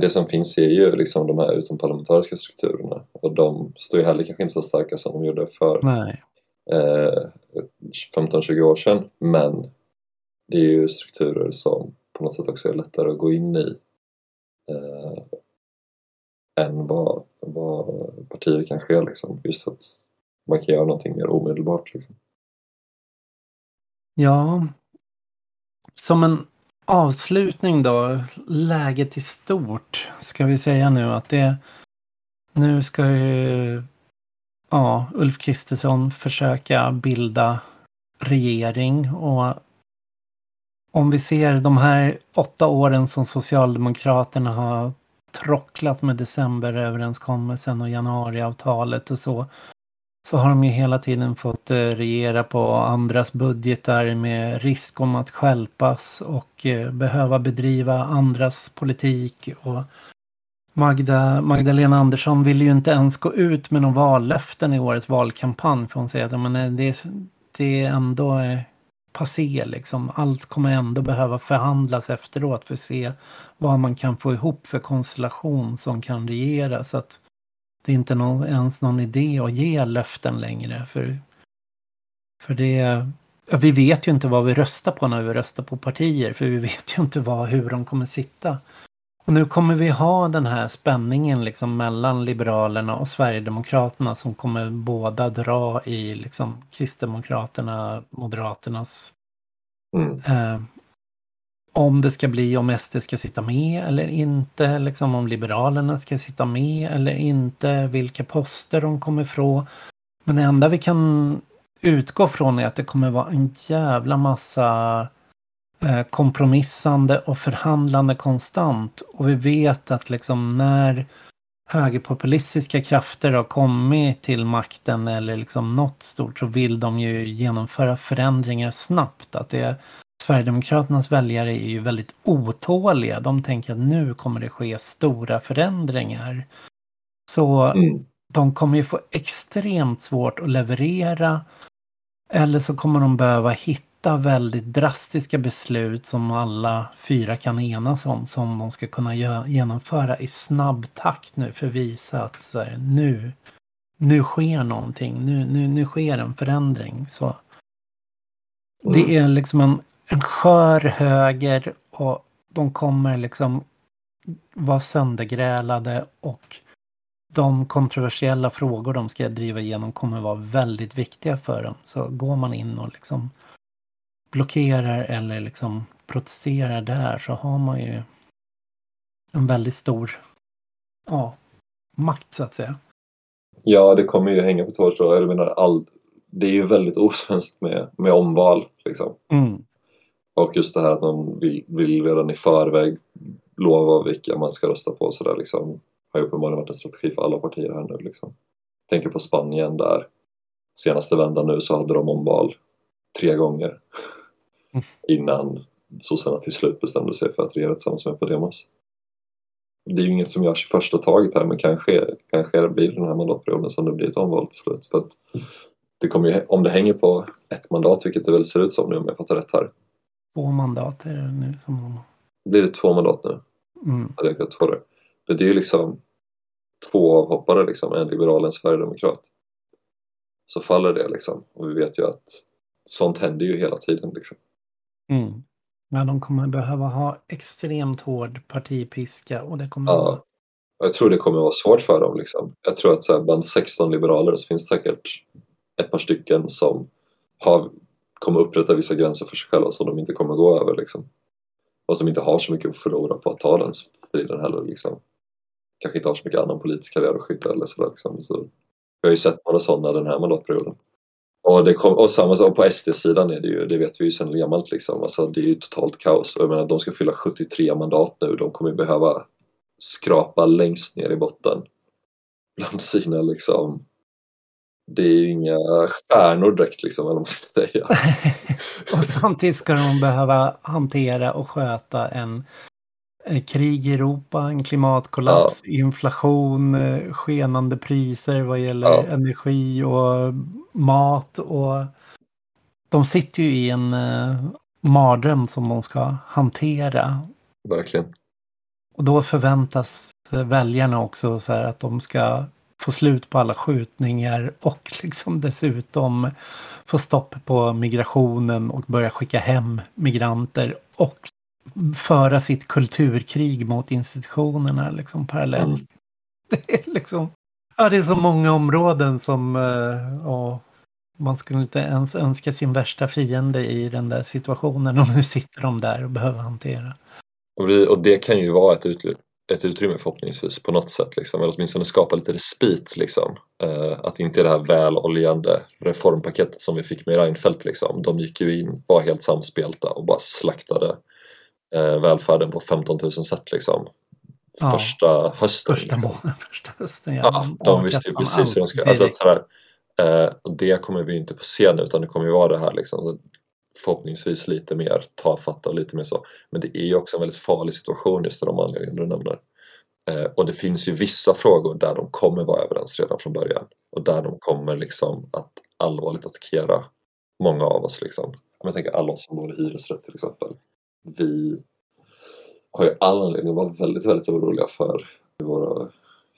Det som finns är ju liksom de här utomparlamentariska strukturerna och de står ju heller kanske inte så starka som de gjorde för eh, 15-20 år sedan men det är ju strukturer som på något sätt också är lättare att gå in i eh, än vad, vad partier kanske är liksom. Just att man kan göra någonting mer omedelbart. Liksom. Ja, som en avslutning då, läget i stort, ska vi säga nu att det nu ska ju ja, Ulf Kristersson försöka bilda regering och om vi ser de här åtta åren som Socialdemokraterna har trocklat med decemberöverenskommelsen och januariavtalet och så så har de ju hela tiden fått eh, regera på andras budgetar med risk om att skälpas och eh, behöva bedriva andras politik. Och Magda, Magdalena Andersson vill ju inte ens gå ut med någon vallöften i årets valkampanj. För hon säger att men eh, det, det är ändå passé liksom. Allt kommer ändå behöva förhandlas efteråt för att se vad man kan få ihop för konstellation som kan regera. Så att det är inte någon, ens någon idé att ge löften längre. För, för det, vi vet ju inte vad vi röstar på när vi röstar på partier. För vi vet ju inte vad, hur de kommer sitta. Och nu kommer vi ha den här spänningen liksom mellan Liberalerna och Sverigedemokraterna som kommer båda dra i liksom Kristdemokraterna, Moderaternas mm. eh, om det ska bli om SD ska sitta med eller inte, liksom om Liberalerna ska sitta med eller inte, vilka poster de kommer få. Men det enda vi kan utgå från är att det kommer vara en jävla massa eh, kompromissande och förhandlande konstant. Och vi vet att liksom när högerpopulistiska krafter har kommit till makten eller liksom något stort så vill de ju genomföra förändringar snabbt. Att det Sverigedemokraternas väljare är ju väldigt otåliga. De tänker att nu kommer det ske stora förändringar. Så mm. de kommer ju få extremt svårt att leverera. Eller så kommer de behöva hitta väldigt drastiska beslut som alla fyra kan enas om. Som de ska kunna genomföra i snabb takt nu för att visa att här, nu, nu sker någonting. Nu, nu, nu sker en förändring. Så det mm. är liksom en en skör höger och de kommer liksom vara söndergrälade och de kontroversiella frågor de ska driva igenom kommer vara väldigt viktiga för dem. Så går man in och liksom blockerar eller liksom protesterar där så har man ju en väldigt stor ja, makt så att säga. Ja, det kommer ju hänga på torsdag. Jag menar, all, det är ju väldigt osvenskt med, med omval. Liksom. Mm. Och just det här att man vill, vill redan i förväg lova vilka man ska rösta på. Så där, liksom, har ju uppenbarligen varit en strategi för alla partier här nu. Liksom. Tänker på Spanien där senaste vändan nu så hade de omval tre gånger Mm. innan sossarna till slut bestämde sig för att regera tillsammans med Podemos. Det är ju inget som görs i första taget här men kanske, kanske blir det den här mandatperioden som det blir ett omval till slut. För att det kommer ju, om det hänger på ett mandat, vilket det väl ser ut som nu om jag fattar rätt här. Två mandat är det nu som de... Blir det två mandat nu? Mm. Hade jag två där. Men det är ju liksom två avhoppare liksom, en liberal och en sverigedemokrat. Så faller det liksom. Och vi vet ju att sånt händer ju hela tiden liksom. Mm. Ja, de kommer behöva ha extremt hård partipiska och det kommer Ja. vara... Jag tror det kommer vara svårt för dem liksom. Jag tror att så här, bland 16 liberaler så finns det säkert ett par stycken som har, kommer upprätta vissa gränser för sig själva som de inte kommer gå över liksom. Och som inte har så mycket att förlora på att ta den striden heller liksom. Kanske inte har så mycket annan politisk karriär att skydda eller sådär liksom. Så vi har ju sett några sådana den här mandatperioden. Och, det kom, och samma sak på SD-sidan är det ju, det vet vi ju sedan gammalt liksom. Alltså det är ju totalt kaos. Och jag menar, de ska fylla 73 mandat nu. De kommer ju behöva skrapa längst ner i botten. Bland sina liksom det är ju inga stjärnor direkt liksom, eller vad säga. och samtidigt ska de behöva hantera och sköta en krig i Europa, en klimatkollaps, inflation, eh, skenande priser vad gäller Ja. energi och mat. Och de sitter ju i en eh, mardröm som de ska hantera. Verkligen. Och då förväntas väljarna också så här att de ska få slut på alla skjutningar och liksom dessutom få stopp på migrationen och börja skicka hem migranter och föra sitt kulturkrig mot institutionerna liksom parallellt. Mm. Det är liksom, ja det är så många områden som, eh, ja, man skulle inte ens önska sin värsta fiende i den där situationen och nu sitter de där och behöver hantera. Och, vi, och det kan ju vara ett, utlopp ett utrymme förhoppningsvis på något sätt. Liksom, eller åtminstone skapa lite respit. Liksom. Eh, att inte det här väloljande reformpaketet som vi fick med Reinfeldt. Liksom. De gick ju in, var helt samspelta och bara slaktade eh, välfärden på 15 000 sätt. Liksom. Ja. Första hösten. Första liksom. månaden, första hösten. Ja, de visste ju precis hur de skulle... Alltså, sådär, eh, det kommer vi inte få se nu utan det kommer ju vara det här liksom, förhoppningsvis lite mer tafatta och lite mer så. Men det är ju också en väldigt farlig situation just av de anledningarna du nämner. Eh, och det finns ju vissa frågor där de kommer vara överens redan från början och där de kommer liksom att allvarligt attackera många av oss. Liksom. Om jag tänker alla oss som bor i hyresrätt till exempel. Vi har ju all anledning att vara väldigt, väldigt oroliga för hur våra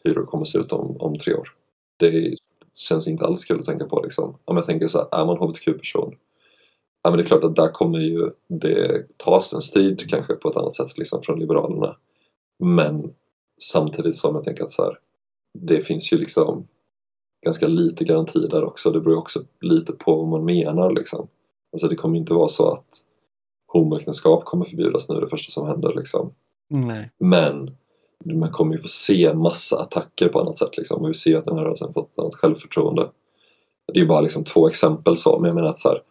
hyror kommer att se ut om, om tre år. Det känns inte alls kul att tänka på. Liksom. Om jag tänker så här, är man hbtq-person Ja, men det är klart att där kommer ju det tas en strid kanske på ett annat sätt liksom, från Liberalerna. Men samtidigt som jag tänker att så här, det finns ju liksom ganska lite garanti där också. Det beror också lite på vad man menar. Liksom. Alltså det kommer inte vara så att homoäktenskap kommer förbjudas nu det första som händer. Liksom. Nej. Men man kommer ju få se massa attacker på annat sätt. Liksom. Och vi ser att den här rörelsen fått ett annat självförtroende. Det är ju bara liksom två exempel så, men jag menar att så här,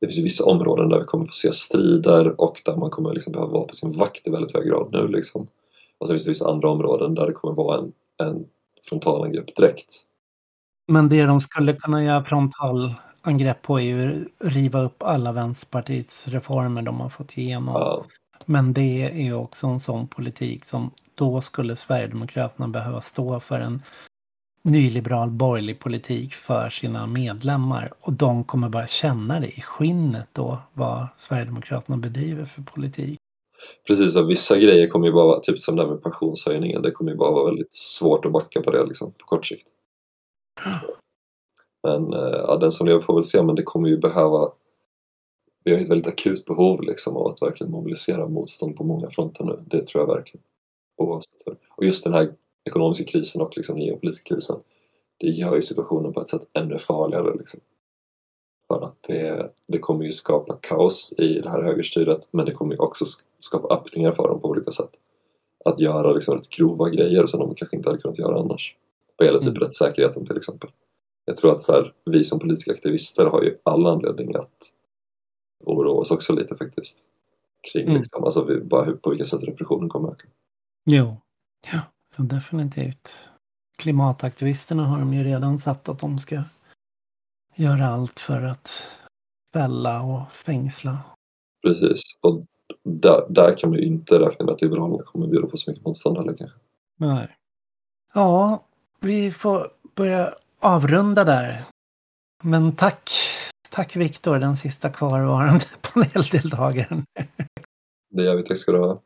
det finns ju vissa områden där vi kommer få se strider och där man kommer liksom behöva vara på sin vakt i väldigt hög grad nu. Liksom. Och så finns det vissa andra områden där det kommer vara en, en frontalangrepp direkt. Men det de skulle kunna göra frontalangrepp på är ju riva upp alla Vänsterpartiets reformer de har fått igenom. Ja, Men det är ju också en sån politik som då skulle Sverigedemokraterna behöva stå för en nyliberal borgerlig politik för sina medlemmar. Och de kommer bara känna det i skinnet då vad Sverigedemokraterna bedriver för politik. precis, och vissa grejer kommer ju bara vara, typ som det här med pensionshöjningen, det kommer ju bara vara väldigt svårt att backa på det liksom, på kort sikt. Men eh, ja, den som lever får väl se, men det kommer ju behöva vi har ju ett väldigt akut behov liksom, av att verkligen mobilisera motstånd på många fronter nu. Det tror jag verkligen. Oavsett. Och just den här ekonomiska krisen och liksom geopolitiska krisen det gör ju situationen på ett sätt ännu farligare. Liksom. För att det, det kommer ju skapa kaos i det här högerstyret men det kommer ju också skapa öppningar för dem på olika sätt. Att göra liksom rätt grova grejer som de kanske inte hade kunnat göra annars. Vad gäller typ Mm. rättssäkerheten till exempel. Jag tror att så här, vi som politiska aktivister har ju all anledning att oroa oss också lite faktiskt. Kring Mm. liksom, alltså vi, bara hur, på vilket sätt repressionen kommer öka. Jo, ja, ja, definitivt. Klimataktivisterna har de ju redan satt att de ska göra allt för att fälla och fängsla. Precis. Och där, där kan man ju inte räkna med att Liberalerna kommer bjuda på så mycket motstånd heller kanske. Nej. Ja, vi får börja avrunda där. Men tack, tack Viktor, den sista kvarvarande paneldeltagaren. Det gör vi. Tack ska du ha.